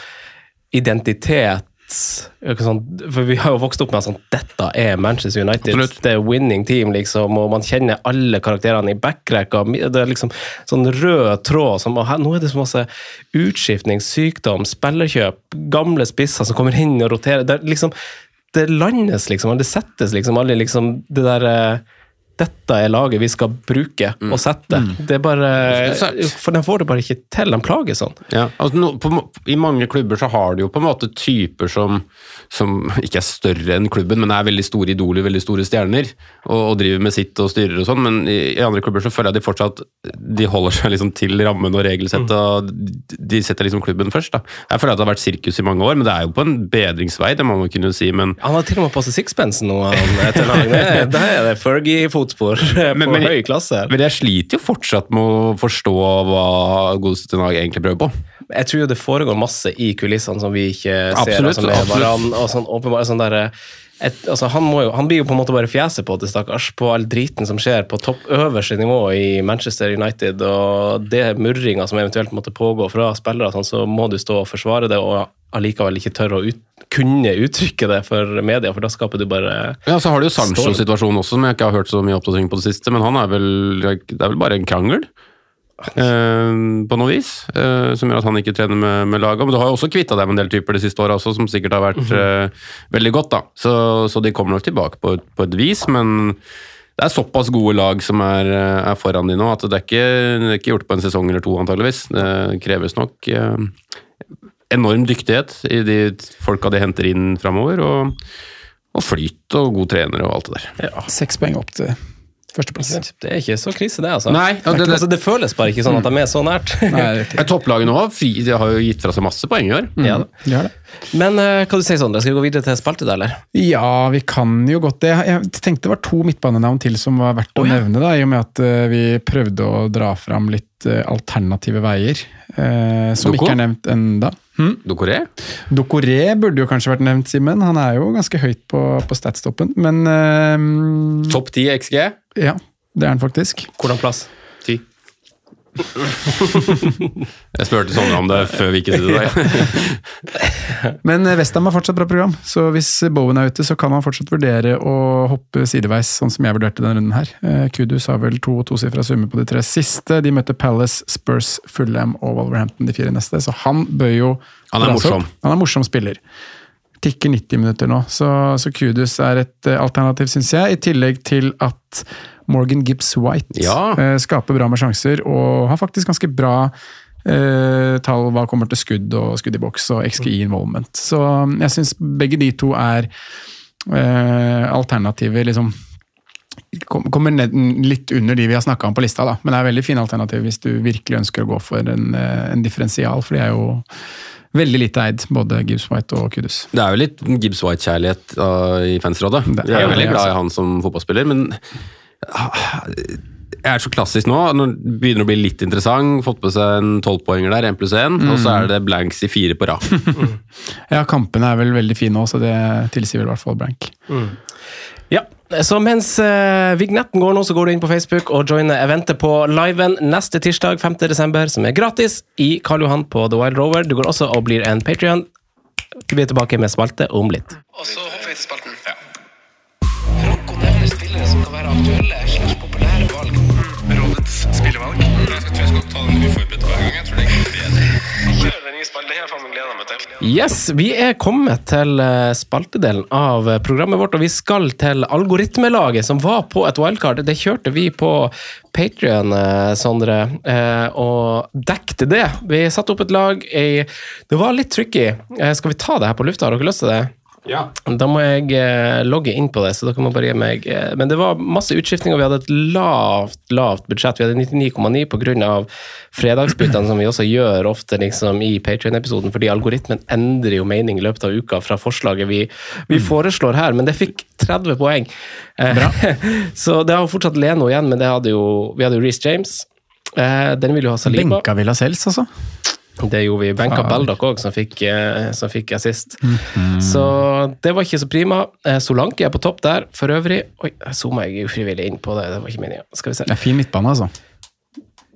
identitet sånn, For vi har jo vokst opp med sånn Dette er Manchester United. Absolutt. Det er winning team, liksom, og man kjenner alle karakterene i backrekka. Det er liksom sånn rød tråd som og her, Nå er det så masse utskiftning, sykdom, spillerkjøp, gamle spisser som kommer inn og roterer. Det liksom det landes liksom, det settes liksom alle liksom det der eh, dette er laget vi skal bruke og sette. Det er bare For de får det bare ikke til. De plager sånn. Ja, altså no, på, I mange klubber så har de jo på en måte typer som, som ikke er større enn klubben, men er veldig store idoler, veldig store stjerner, og, og driver med sitt og styrer og sånn, men i, i andre klubber så føler jeg de fortsatt de holder seg liksom til rammen og regelsettet, og de- setter liksom klubben først. da. Jeg føler at det har vært sirkus i mange år, men det er jo på en bedringsvei, det må man kunne si, men Han har til og med på seg sixpence nå. Han, etter lag. Det, er- det er det Fergie-fotspor på Men- men- høy klasse. Men jeg sliter jo fortsatt med å forstå hva godeste Ten Hag egentlig prøver på. Jeg tror jo det foregår masse i kulissene som vi ikke ser. Absolutt, altså med absolutt. Varan, og sånn, åpenbart, sånn der, et, altså han, må jo, han blir jo på en måte bare fjeset på til stakkars på all driten som skjer på topp øverste nivå i Manchester United, og det murringa som eventuelt måtte pågå fra spillere, sånn, så må du stå og forsvare det, og allikevel ikke tør å ut, kunne uttrykke det for media, for da skaper du bare Ja, så har du jo Sancho-situasjonen også, som jeg ikke har hørt så mye oppdatering på det siste, men han er vel, det er vel bare en krangel? eh, på noe vis, eh, som gjør at han ikke trener med, med laget. Men du har jo også kvitta deg med en del typer de siste åra også, som sikkert har vært eh, veldig godt. da. Så, så de kommer nok tilbake på, på et vis, men det er såpass gode lag som er, er foran de nå, at det er, ikke, det er ikke gjort på en sesong eller to, antageligvis. Det kreves nok enorm dyktighet i de folka de henter inn framover, og, og flyt og god trener og alt det der. Seks poeng opp til førsteplass. Det er ikke så krise, det, altså. Nei, det- det- altså, det føles bare ikke sånn at de er så nært. Topplagene er de har jo gitt fra seg masse poeng i år. Ja, da. de det. Men uh, hva du sier Sondre, skal vi gå videre til spalte, da, eller? Ja, vi kan jo godt det. Jeg tenkte det var to midtbanenavn til som var verdt å nevne, da, i og med at uh, vi prøvde å dra fram litt uh, alternative veier. eh, som Doko? ikke er nevnt enda. Hm? Dokoré? Dokoré burde jo kanskje vært nevnt, Simen. Han er jo ganske høyt på, på statstoppen, men uh, Topp 10 XG? Ja, det er han faktisk. Hvordan plass? 10. Jeg spurte Sondre om det før vi gikk i dag. Men eh, Westham har fortsatt bra program, så hvis Bowen er ute, så kan han fortsatt vurdere å hoppe sideveis, sånn som jeg vurderte denne runden her. Eh, Kudus har vel to tosifra summer på de tre siste. De møter Palace, Spurs, Fulham og Wolverhampton de fire neste, så han bør jo Han er morsom. Han er morsom spiller. Tikker 90 minutter nå, så, så Kudus er et eh, alternativ, syns jeg. I tillegg til at Morgan Gibbs White Ja. eh, skaper bra med sjanser, og har faktisk ganske bra eh, tall hva kommer til skudd og skudd i boks og XGI involvement. Så mm, jeg syns begge de to er eh, alternativer, liksom kom- Kommer ned, litt under de vi har snakka om på lista, da. men det er veldig fine alternativ hvis du virkelig ønsker å gå for en, eh, en differensial, for de er jo veldig lite eid, både Gibbs White og Kudus. Det er jo litt Gibbs White-kjærlighet uh, i fansrådet. Det Jeg er jo veldig glad i han som fotballspiller, men ah, jeg er så klassisk nå. Nå begynner det å bli litt interessant. Fått på seg en tolvpoenger der, én pluss én, og så er det blanks i fire på rad. Ja, kampene er vel veldig fine òg, så det tilsier vel i hvert fall blank. Ja, så mens uh, vignetten går nå, så går du inn på Facebook og joiner eventet på liven neste tirsdag 5. desember, som er gratis i Karl Johan på The Wild Rover. Du går også og blir en Patrion. Vi er tilbake med spalte om litt. Og så hopper vi til spalten. Franco nevner spillere som kan være aktuelle slags populære valg. Rådets spillevalg. Jeg tror jeg skal ta den uforberedt hver gang. Yes, vi er kommet til eh, spaltedelen av eh, programmet vårt, og vi skal til algoritmelaget som var på et wildcard. Det kjørte vi på Patrion, Sondre, eh, og dekte det. Vi satte opp et lag Det var litt tricky. Eh, Skal vi ta det her på lufta? Har dere lyst til det? Ja. Da må jeg eh, logge inn på det, så dere må bare gi meg eh, Men det var masse utskiftninger, vi hadde et lavt, lavt budsjett. Vi hadde 99,9 pga. fredagsbyttene, som vi også gjør ofte liksom, i Patrion-episoden, fordi algoritmen endrer jo mening i løpet av uka fra forslaget vi, vi foreslår her, men det fikk 30 poeng. Eh, så det har fortsatt Leno igjen, men det hadde jo, vi hadde jo Reece James. Eh, den vil jo ha Saliba. Benka Villa Selv, altså. Det gjorde vi. Benka Baldock òg, som, fikk, eh, som fikk assist. Mhm. Så det var ikke så prima. Eh, Solanke er på topp der. For øvrig Oi, jeg zooma jeg ufrivillig inn på det. Det var ikke meningen. Skal vi se. Det er fin midtbane, altså.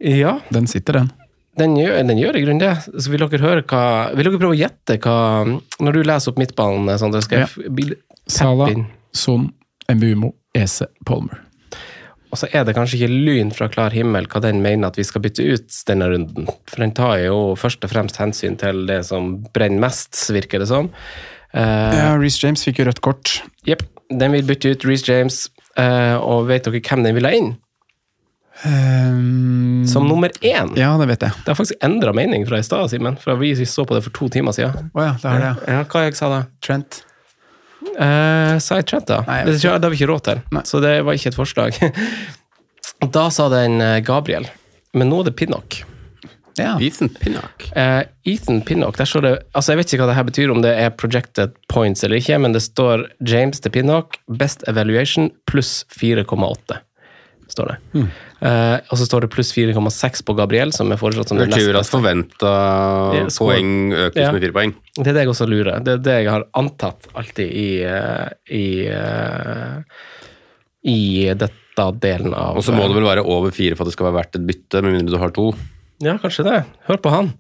Ja, Den sitter, den. den gjør, den gjør i grunnen det. Så vil dere høre hva Vil dere prøve å gjette hva Når du leser opp midtbanen, Sondre, skal jeg f- Sala. Son, Mbumo, Ese, Palmer. Og så er det kanskje ikke lyn fra klar himmel hva den mener at vi skal bytte ut denne runden. For den tar jo først og fremst hensyn til det som brenner mest, virker det som. Uh, Ja, Reece James fikk jo rødt kort. Jepp. Den vil bytte ut Reece James, Uh, og vet dere hvem den vil ha inn? Um, Som nummer én. Ja, det vet jeg. Det har faktisk endra mening fra i stad, Simen. For vi så på det for to timer siden. Oh ja, det er det. ja. Ja, hva jeg sa da? Trent. Eh, sidetrack, da? Nei, det, det har vi ikke råd til, Nei. så det var ikke et forslag. da sa den eh, Gabriel, men nå er det Pinnock. Ja. Ethan Pinnock. Uh, Ethan Pinnock, der står det altså Jeg vet ikke hva det her betyr, om det er projected points eller ikke, men det står James til Pinnock, best evaluation pluss 4,8. Står det. Mm. Eh, og så står det pluss 4,6 på Gabriel, som er foreslått som Det neste. nest betyr at forventa poeng økes Ja. med fire poeng. Det er det jeg også lurer. Det er det jeg har antatt alltid i eh, i, eh, i dette delen av Og så må det vel være over fire for at det skal være verdt et bytte, med mindre du har to. Ja, kanskje det. Hør på han.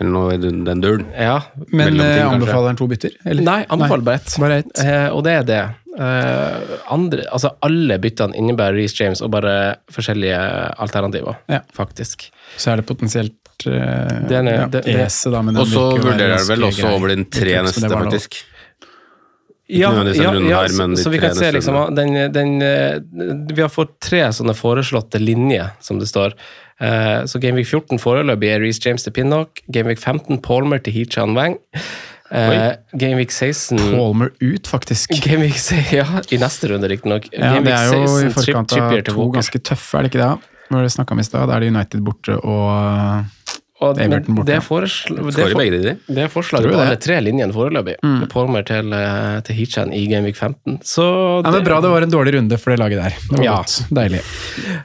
Eller noe i den den duren. Ja. Men eh, anbefaler han to bytter? eller? Nei, anbefaler bare ett. Bare ett. Eh, og det er det. Eh, andre, altså alle byttene innebærer Reece James og bare forskjellige alternativer, Ja. faktisk. Så er det potensielt uh, det er- ja, det- det- Ese, da. Men Og så vurderer jeg vel også over den tre neste, faktisk. Ja, ja, ja, her, så, så vi kan se liksom den, den, eh, Vi har fått tre sånne foreslåtte linjer, som det står. Uh, Så Gameweek 14 foreløpig er Reece James til Pinnock. Gameweek 15 Palmer til Hee-Chan Wang. Eh, Gameweek 16 Palmer ut, faktisk. Gameweek 16, Ja, i neste runde, riktignok. Ja, det er jo i forkant av trip, to Walker. ganske tøffe, er det ikke det? Når det snakka om i stad, da er det United borte og Og, Everton borte. det, er foresl- det, er for, begge de. det er forslaget på alle tre linjene foreløpig. Palmer til, eh, til Hee-Chan i Gameweek 15. Så Ja, men Bra det var en dårlig runde for det laget der. Det var Ja. godt. Deilig.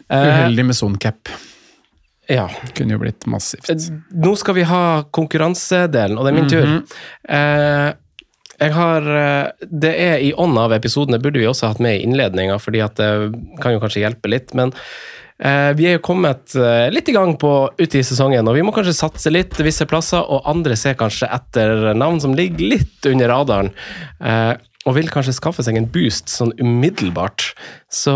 Eh, Uheldig med sonecap. Ja. Kunne jo blitt massivt. Nå skal vi ha konkurransedelen, og det er min tur. Eh, jeg har eh, Det er i ånd av episoden, det burde vi også hatt med i innledninga, fordi at det kan jo kanskje hjelpe litt. Men eh, vi er jo kommet eh, litt i gang på ute i sesongen, og vi må kanskje satse litt visse plasser, og andre ser kanskje etter navn som ligger litt under radaren, eh, og vil kanskje skaffe seg en boost sånn umiddelbart. Så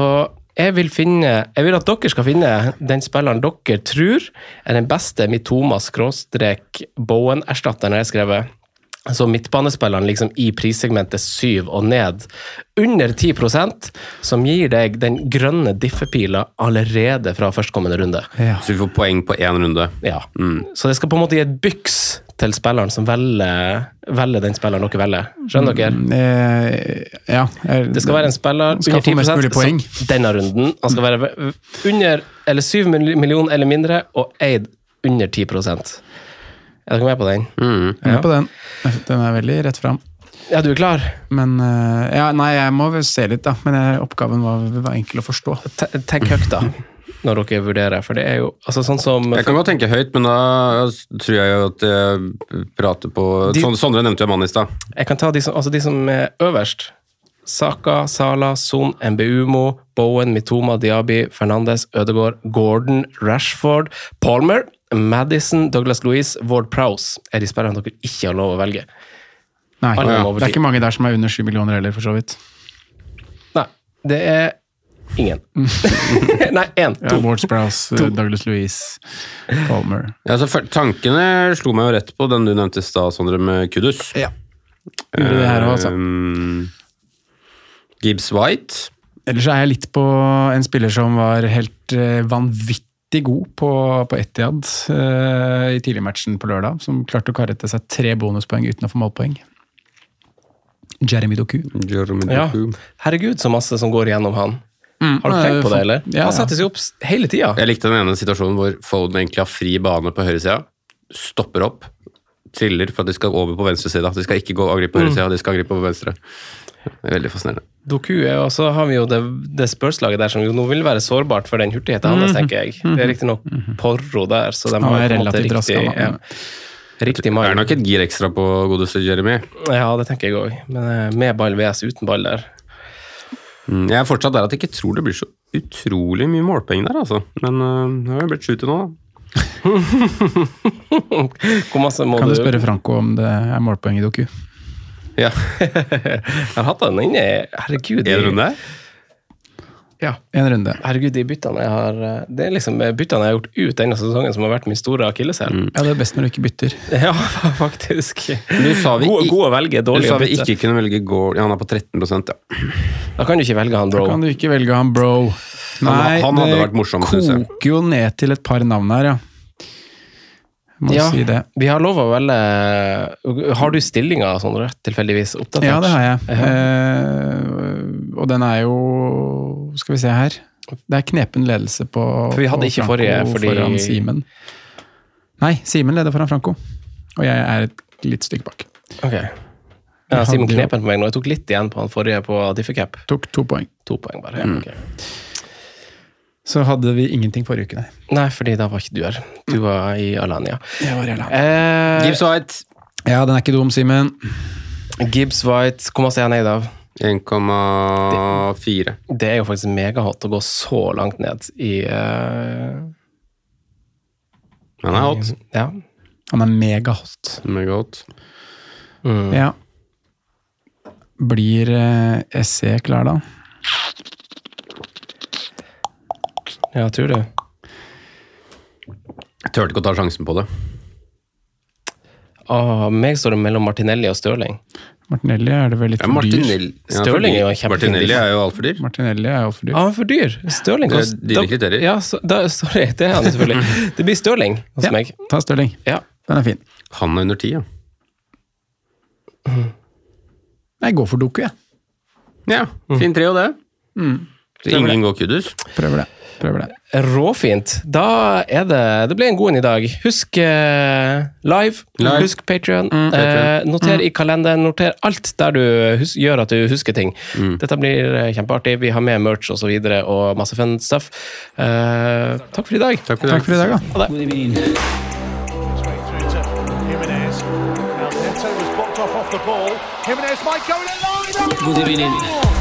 jeg vil, finne, jeg vil at dere skal finne den spilleren dere tror er den beste Mitoma-Bowen-erstatteren jeg har skrevet. Så midtbanespilleren liksom i prissegmentet 7 og ned, under 10% som gir deg den grønne diffepila allerede fra førstkommende runde. Så vi får poeng på én runde. Ja. Så det skal på en måte gi et byks til spilleren som velger, velger den spilleren dere velger. Skjønner dere? Eh, ja. jeg- Det skal være en spiller under få mest 10 mulig poeng. som denne runden. Han skal være under eller 7 millioner eller mindre, og eid under 10 Er dere med på den? Jeg er med på den. Den er veldig rett fram. Ja, du er klar? Men eh, ja, Nei, jeg må vel se litt, da. Men jeg, oppgaven var, var enkel å forstå. Tenk høyt, da. Når dere vurderer, for det er jo altså sånn som Jeg kan godt tenke høyt, men da tror jeg jo at jeg prater på De- Son- Sondre nevnte jo mannen i stad. Jeg kan ta de som, altså de som er øverst. Saka, Sala, Son, Mbumo, Bowen, Mitoma, Diaby, Fernandes, Ødegaard, Gordon, Rashford, Palmer, Madison, Douglas Louise, Ward Prowse er de spillerne dere ikke har lov å velge. Nei, ja. Det er ikke mange der som er under sju millioner heller, for så vidt. Nei, det er ingen. Nei, én. Ja, To. Ward Sprouse, Douglas Louise, Palmer. Ja, så tankene slo meg jo rett på den du nevnte i stad, Sondre, med Kudus. Ja. Det her også, altså. Um, Gibbs White. Ellers er jeg litt på en spiller som var helt eh, vanvittig god på, på Etihad uh, i tidligmatchen på lørdag. Som klarte å karre til seg tre bonuspoeng uten å få målpoeng. Jeremy Doku. Jeremy Ja. Doku. Herregud, så masse som går gjennom han. Mm, Har du tenkt på det, eller? Ja, Han setter seg opp hele tida. Jeg likte den ene situasjonen hvor Foden egentlig har fri bane på høyresida. Stopper opp, triller for at de skal over på venstresida. De skal ikke gå og angripe på høyresida, de skal angripe på venstre. Det er veldig fascinerende. Doku er, og så har vi jo det, det spørslaget der som jo nå vil være sårbart for den hurtigheten hans, tenker jeg. Det er riktignok Porro der, så de har relativt riktig, ja, riktig Det er nok et gir ekstra på godeste Jeremy. Ja, det tenker jeg òg. Men eh, med ball VS uten ball der. Mm, Jeg er fortsatt der at jeg ikke tror det blir så utrolig mye målpoeng der, altså. Men det har jo blitt sju til nå, da. Hvor masse må Kan du spørre Franco om det er målpoeng i Doku? Ja. Jeg har hatt den inne Herregud. Er En runde? Ja. En runde. Herregud, de byttene jeg har eh, Det er liksom byttene jeg har gjort ut denne sesongen, som har vært min store akilleshæl. Ja, det er best når du ikke bytter. Ja, faktisk. Du sa vi God, god å velge, Du sa vi ikke kunne velge Gore. Ja, han er på 13 ja. Da kan du ikke velge han, bro. Da kan du ikke velge han bro. Nei, han hadde det vært morsom, koker jo ned til et par navn her, ja. Må Ja, si det. vi har lov å velge Har du stillinga sånn rett tilfeldigvis oppdatert? Ja, det har jeg. Ja. Eh, og den er jo Skal vi se her. Det er knepen ledelse på For vi hadde på ikke Franco forrige, fordi- foran Simen. Nei, Simen leder foran Franco. Og jeg er et litt stykke bak. Ok. Ja, Simen Knepen på meg nå. Jeg tok litt igjen på han forrige på Difficap. Tok to poeng. To poeng bare. Ja, Mm. ok. Så hadde vi ingenting forrige uke, nei. Nei, fordi da var ikke du her. Du var i Alania. Jeg var i Alania. Eh, Gibbs White Ja, den er ikke dum, Simen. Gibbs White, hvor masse er han eid av? 1,4. Det er jo faktisk megahot å gå så langt ned i uh, Han er hot. Ja. Han er megahot. Megahot. Mm. Ja. Blir uh, SE klar, da? ja, tror du? Jeg turte ikke å ta sjansen på det. Åh, meg står det mellom Martinelli og Stirling. Martinelli er det vel litt for dyr? Martinelli, ja, Stirling for er jo dyr. en kjempefin Martinelli er jo altfor dyr. Martinelli er altfor dyr. Ah, han er for dyr! Stirling Det er dyre kriterier. Ja, så, da, sorry, det er han selvfølgelig. Det blir Stirling hos Ja, meg. ta Stirling. Ja. Den er fin. Han er under ti, ja. Jeg går for Doku, jeg. Ja, fin trio, det. Så ingen går kudus. Prøver det. Prøver det. Råfint. Da er det Det ble en god en i dag. Husk eh, live. Live. Husk Patrion. Mm. Eh, noter i kalenderen. Noter alt der du hus gjør at du husker ting. Mm. Dette blir eh, kjempeartig. Vi har med merch og så videre og masse fun stuff. Eh, takk for i dag. Takk for i dag. Takk for i dag, da. Ha det. God evening. Straight through to Jimenez. Now Neto was blocked off off the ball. Jimenez might go in a line. Evening.